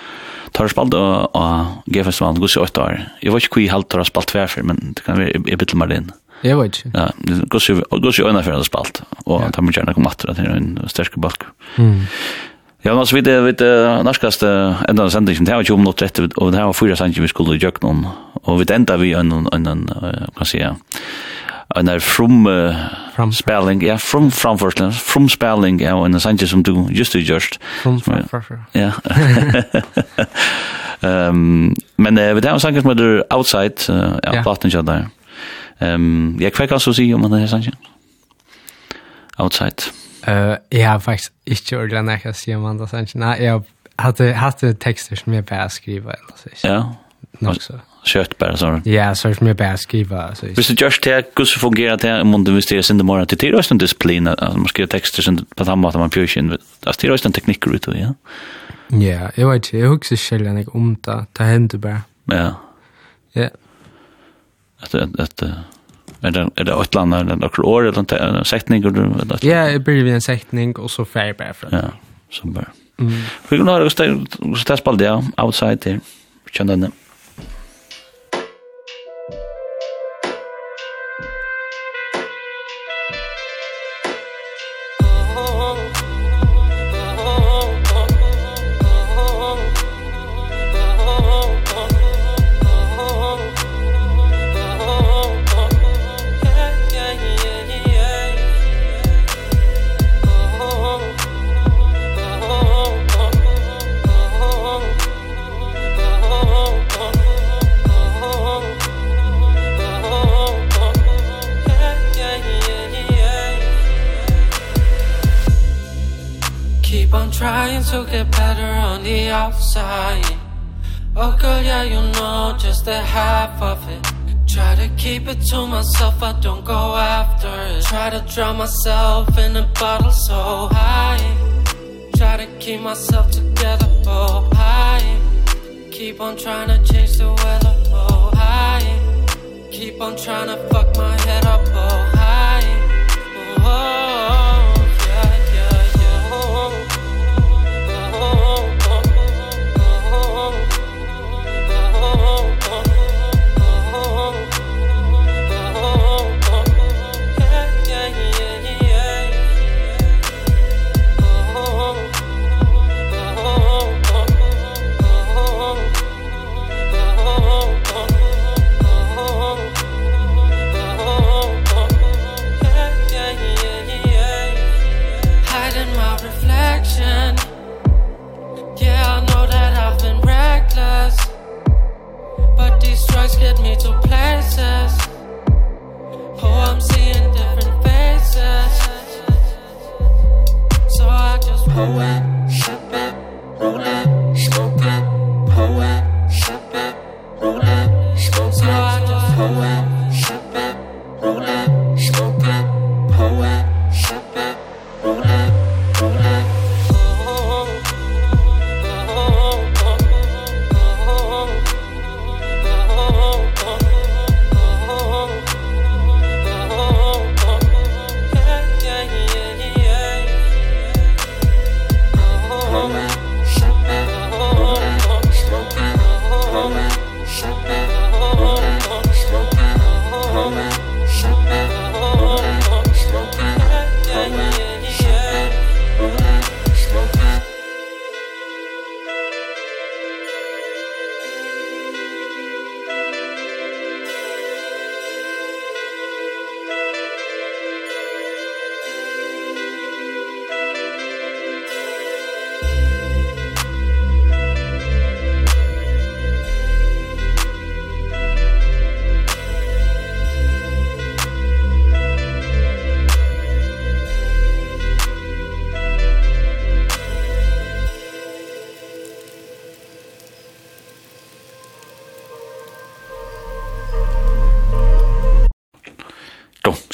Tar jeg spalt av G-festivalen, gos i åtte år. Jeg vet ikke hvor jeg halte har spalt hver men det kan være jeg bytte meg inn. Jeg vet ikke. Ja, gos i øyne før har spalt, og ja. tar meg gjerne kom atter, at det er en sterke balk. Mm. Ja, men altså, vi det, vi det norskaste enda av sendingen, det var 20 minutter etter, og det var fyra sendingen vi skulle gjøre noen, og vi enda vi en, en, en, kan si, en er from uh, from spelling ja from framførslen from spelling ja og en sanje som du just du just ja. Ehm men uh, vi tar sangen som der outside uh, ja platten ja der ehm jeg kan så si om den sanje outside. Eh ja faktisk ikke ordentlig nekka si om den sanje nei jeg hade hade texter som jeg bare skriver eller så ja. Nok så kött bara så. Ja, så är det mer bäskiva så. Visst det just det hur fungerar det om du måste sända mer till det rösten disciplin alltså man ska texter som på samma måte man pjöschen. Alltså det rösten tekniker ut ja. Ja, jag vet jag huxar sällan jag om det det händer bara. Ja. Ja. Att att Men det är det ett land eller några år eller en sättning eller Ja, det blir en sättning och så färg bara från. Ja, så bara. Mm. Vi går några steg så där spelade outside där. Kände den. drown myself in a bottle so high. Try to keep myself together oh high. Keep on trying to change the weather oh high. Keep on trying to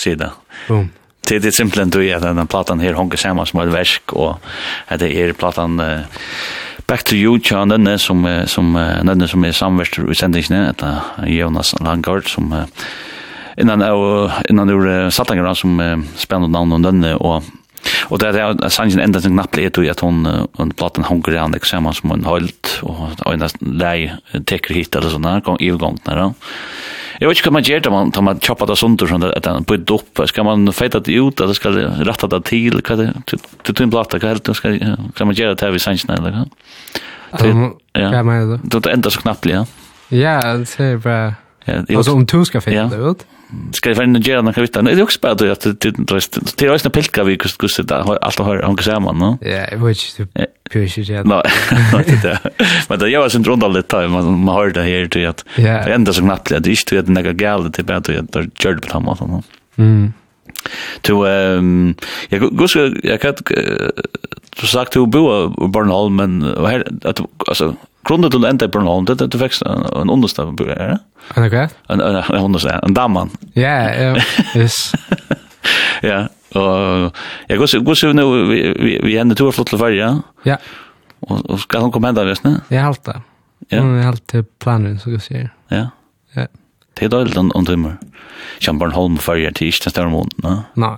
hemsida. Boom. Det är simpelt då att den platan här hänger samman som ett verk och att det är platan uh, Back to you channel som som den som er samverster i sändningen att Jonas Langard som innan och innan ur uh, sattangar som uh, spennende navn om denne, og Og det er at sangen enda sin knappt är att hon platen hunker an igen liksom som hon hållt og en lei täcker hit eller såna her, i gång när. Jag vet inte hur man gör det, man, tar man choppar det sönder sånt att den blir upp. Ska man fejta det ut, eller ska det rätta det till? Kan det, till till en platta, det? ska, kan man göra det här vid sansen eller? Kan? Um, ja, ja, men det. Det är ändå så knappt, ja. Ja, det är bara... Ja, Alltså om du ska finna det ut. Ska jag finna gärna kan vita. Det är också bara att det det är också pilka vi kust kust där allt har hon kan man, va? Ja, jag vet inte. Pysch ja. Nej, det Men det jag synd runt all det time man man har det här till att det ända så knappt det är ju att några gäller till att det gör på honom sån. Mm. Du ehm jag gus jag kan du sagt du bo i Bornholm men här att alltså grundet till ända i Bornholm det du växer en understav på det. En okej. En en hon så en damman. Ja, yes. Ja, Og jag går så går så nu vi vi vi ändå två flott til färja. Ja. Och och ska hon komma ända visst, Jeg Jag halt det. Ja. Hon är halt till planen så går så. Ja. Ja. Det är dåligt om timmar. Chamberlain Holm färja till Istanbul, ne? Nej.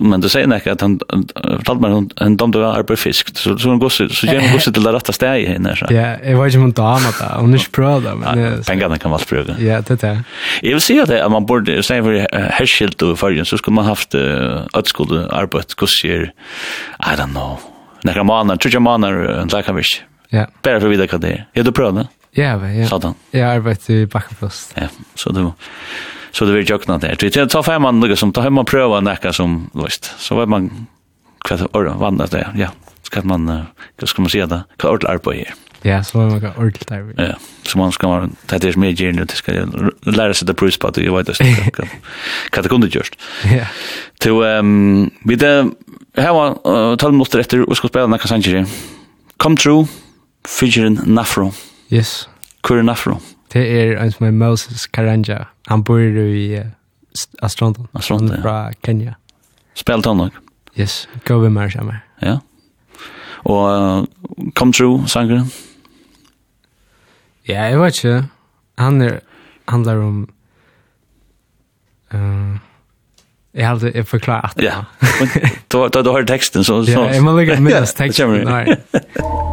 Men det säger näka att han fortalte mig hon han dömde var arbeid fisk. Så så hon går så så gärna går så till det rätta stället henne så. Ja, jag var ju hon dama där. Hon är spröda men pengarna kan vara spröda. Ja, det är. Jag vill säga det att man borde säga för härshilt och förgen så skulle man haft att skulle arbete kurser. I don't know. Några månader, tror jag månader, en sak kan vi. Ja. Bara för vidare kan det. Är du prövad? Ja, ja. Sådan. Jag arbetar i Backafrost. Ja, så du så det blir jøkna der. Det ta fem man lukka som, tar hem man prøva nekka som løst. Så vad man vad det er vandrar det, ja. Ska man, hva ska man se det, hva ordentlig på her. Ja, så man kan ordentligt där. Ja, så man ska man ta det med igen det ska lära sig det prus på det jag vet det. Kan det kunde just. Ja. Till ehm vi det här var tal måste efter och ska spela några sanger. Come true featuring Nafro. Yes. Kur Nafro. Det er en som er Moses Karanja. Han bor i uh, Astronton. Astronton, ja. Fra Kenya. Spelte han nok? Yes, gå vi med meg sammen. Ja. Og uh, Come True, sangeren? Ja, jeg vet ikke. Han er, handler om... Uh, jeg hadde jeg forklaret at det. Ja, da du har teksten, så... så Ja, jeg må legge med oss teksten. Ja,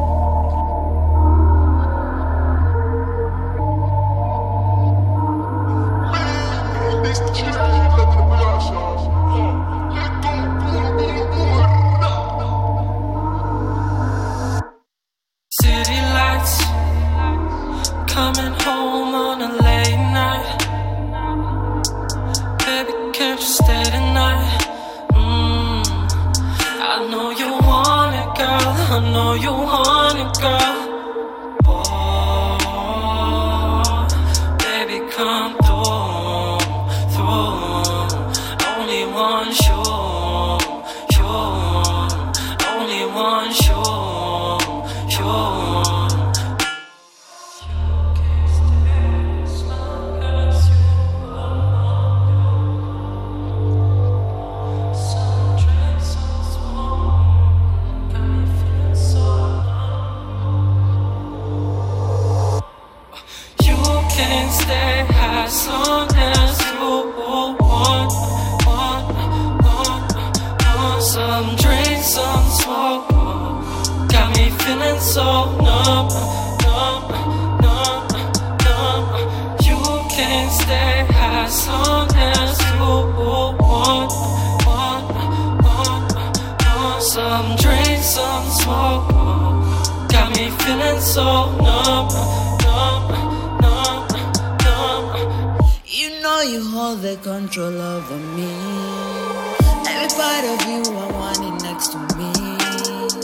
some drink some smoke. Got me feeling so numb numb numb numb. You know you hold the control over me. Every part of you I want it next to me.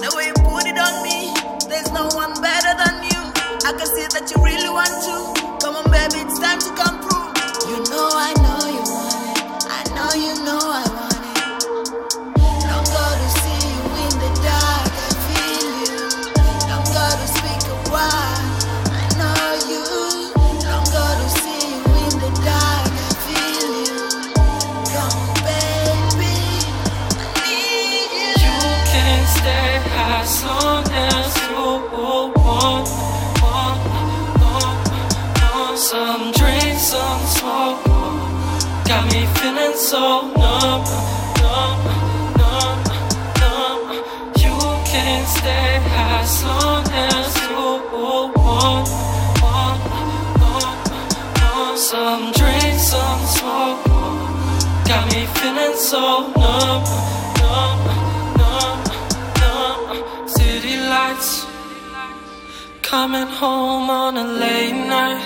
The way you put it on me there's no one better than you. I can see that you really want to. Come on baby it's time to come through. You know I know you want it. I know you know I so numb, numb, numb, numb. You can stay as long as you want, want, want, want Some drink, some smoke. Got me feeling so numb, numb, numb, numb. City lights Coming home on a late night.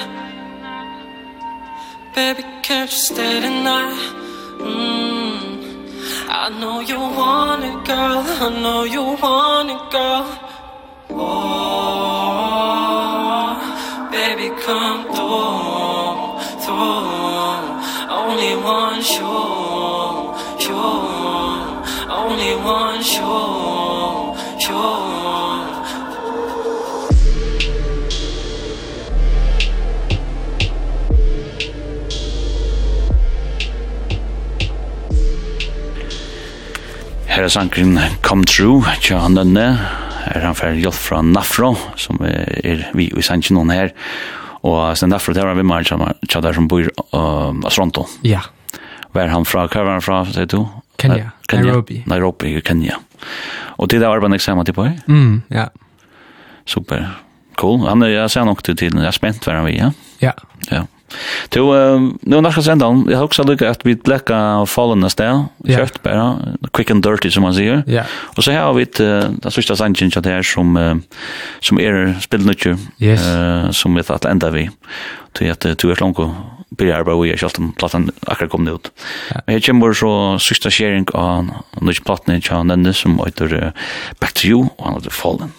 Baby, can't you stay tonight? I know you want it, girl. I know you want it, girl. Oh, baby, come through, through. Only one show, show. Only one show, show. Her er sangren Come True, tja han denne. Her er han fer hjelp fra Nafro, som er vi i sangren noen her. Og sen Nafro, det var vi med tja der som bor uh, av Toronto. Ja. Hva er han fra? Hva er han fra, sier du? Kenya. Kenya. Nairobi. Nairobi i Kenya. Og til det er Arban eksamen til på her? Mm, ja. Super. Cool. Han er, jeg ser nok til tiden. Jeg er spent hver han vi, ja? Ja. Ja. Du, nu er ska sända, jag har också lykket at vi bläcka fallen nästa, kört bara, quick and dirty som man sier. Ja. Och så här har vi ett, det sørste sannsyn til her, som som är spelnutje, yes. eh som vi att ända vi. Till att du er långt och börjar bara vi kjalt om platten akkurat kom ut. Men jag kommer så sørste sharing av nødvendig platten, jag nämnde som heter Back to You, og han heter fallen.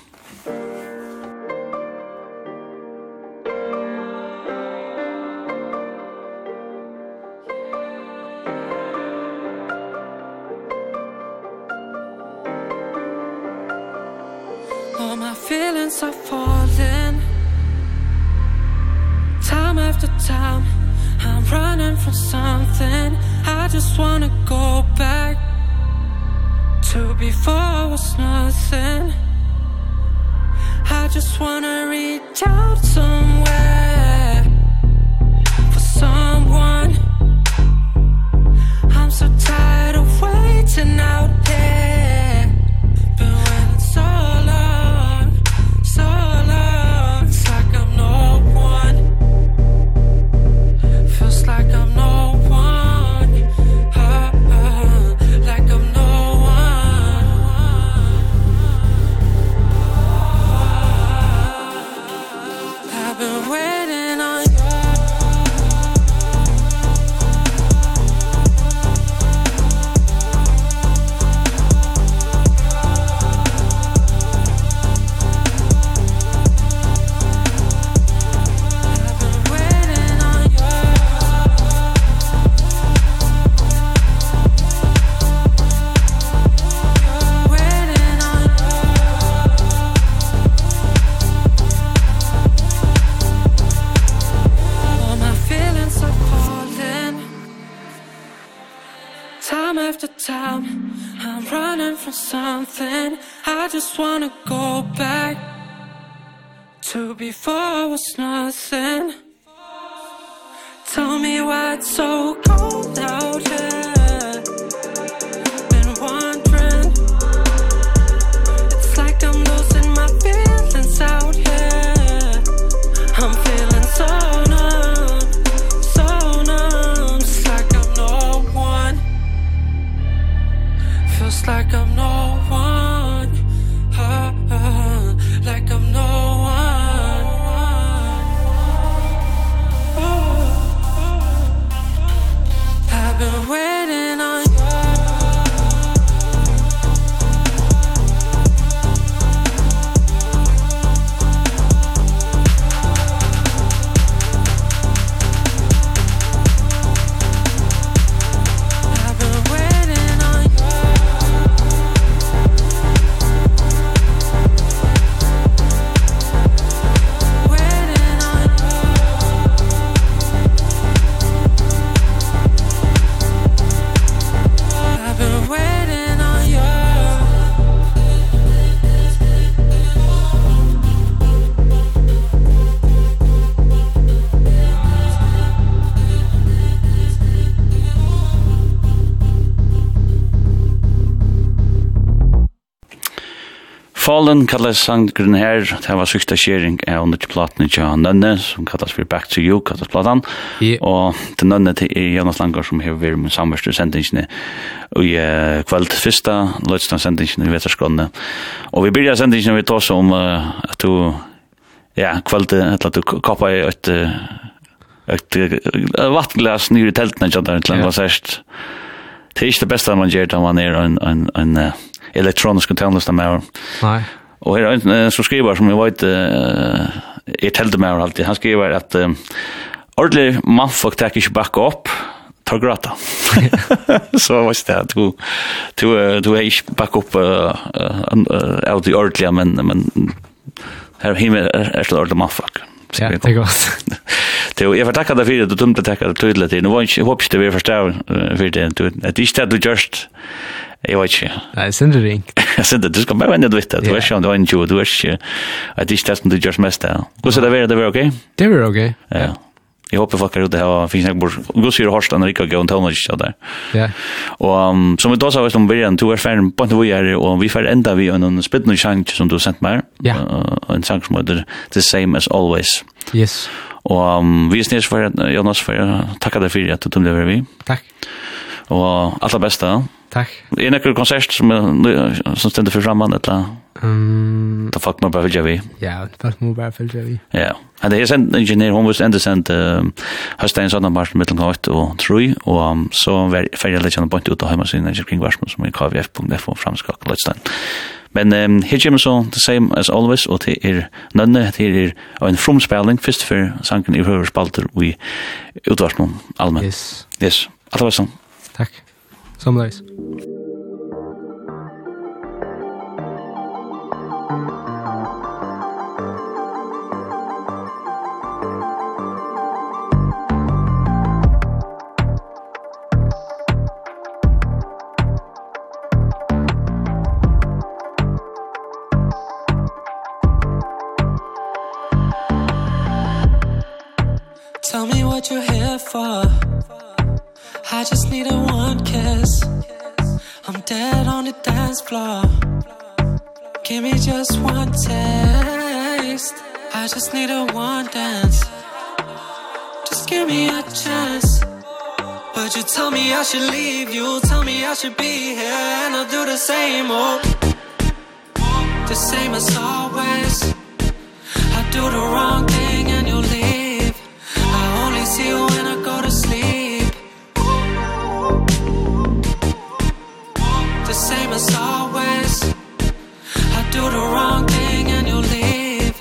wanna go back To before was nothing. I just wanna reach out somewhere For someone. I'm so tired of waiting out there. Run kallar sangren her, det var sykta kjering av nødt platene til Nønne, som kallas for Back to You, kallas platan. Yeah. Og til Nønne til er Jonas Langar som har vært med samverste sendingsene i uh, kveld fyrsta, lødstans sendingsene i Veterskåne. Og vi byrja sendingsene vi tås om uh, at du, ja, kveld, at du kappa i et, et vattenglas nyr i teltene, kjent der, til en konsert. Det er ikke det beste man gjør da man er en, en, en, en elektronisk tjeneste med. Nei. Og her er en som skriver, som jeg vet, uh, jeg telte meg over alltid, han skriver at uh, ordentlig mannfolk tar ikke bakke opp, tar grata. Så var det at du, du, du er ikke bakke opp uh, uh, av de ordentlige, men, men her himmel er er til ordentlig mannfolk. Ja, det er godt. Jo, jeg får takke deg for det, du tømte takke deg tydelig til. Nå var jeg håper ikke det vi forstår for det, at vi ikke det du gjørst Jeg vet ikke. Nei, jeg synes det ringt. Jeg synes det, du skal bare vende det vitt, du er ikke om du er en jo, du er ikke, at det er ikke det som du gjør mest det. Hvordan er det vært, det vært ok? Det vært ok. Ja. Jeg håper folk er ute her, og finnes jeg bort, god sier Horst, han er ikke gøy, og tøvner ikke der. Ja. Og som vi da sa, hvis du blir en er ferdig, på en vi er, og vi får enda vi en spyttende sang som du har sendt meg, ja. en sang som heter The Same As Always. Yes. Og vi er snill for, Jonas, for jeg takker deg for at du ble vi. Takk. Og alt det beste. Takk. Tack. Det är några konsert som som ständer för framman eller. Ehm. Ta fuck mig bara vill vi. Ja, ta fuck mig bara vill vi. Ja. Han er en ingenjör hon var ända sent har stäns andra marsch mellan gott och true och så var färdig litt på point ut hemma sin när kring varsmo som i kvf.f framskak lite Men um, her kommer så the same as always, og det er nønne, det er en fromspelning, først for sanken i høyre spalter i utvarsmån, allmenn. Yes. Yes, alt var sånn. Takk. Samleis. dance floor Give me just one taste. I just need a one dance. Just give me a chance. But you tell me I should leave You. Tell me I should be here. And I'll do the same old The same as always. I do the wrong thing and you leave. I only see you same as always. I do the wrong thing and you leave.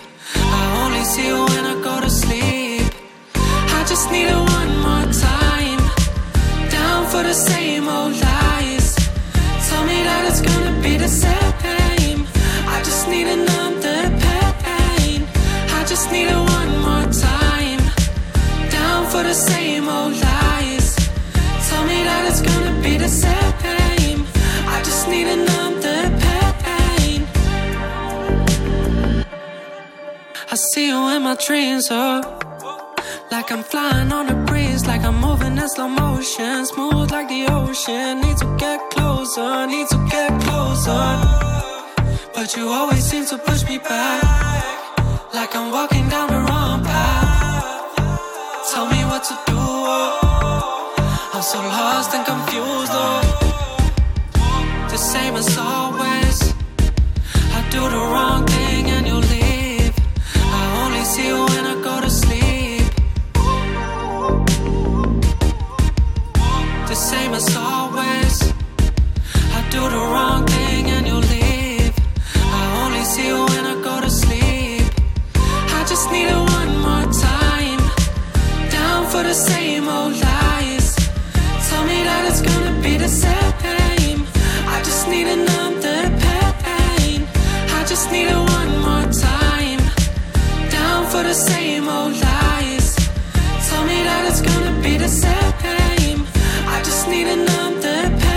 I only see you when I go to sleep. I just need it one more time. Down for the same old lies. Tell me that it's gonna be the same. I just need another pain. I just need it one more time. Down for the same old lies. Tell me that it's gonna be the same my dreams oh. Like i'm flying on a breeze like i'm moving in slow motion. Smooth like the ocean. Need to get closer need to get closer. But you always seem to push me back. Like i'm walking down the wrong path. Tell me what to do oh. i'm so lost and confused oh same as always. I do the wrong thing and you leave. I only see you when I go to sleep. The same as always. I do the wrong thing and you leave. I only see you when I go to sleep. I just need it one more time. Down for the same old lies. Tell me that it's gonna be the same. I just need another pain. I just need it one more time. Down for the same old lies. Tell me that it's gonna be the same. I just need another pain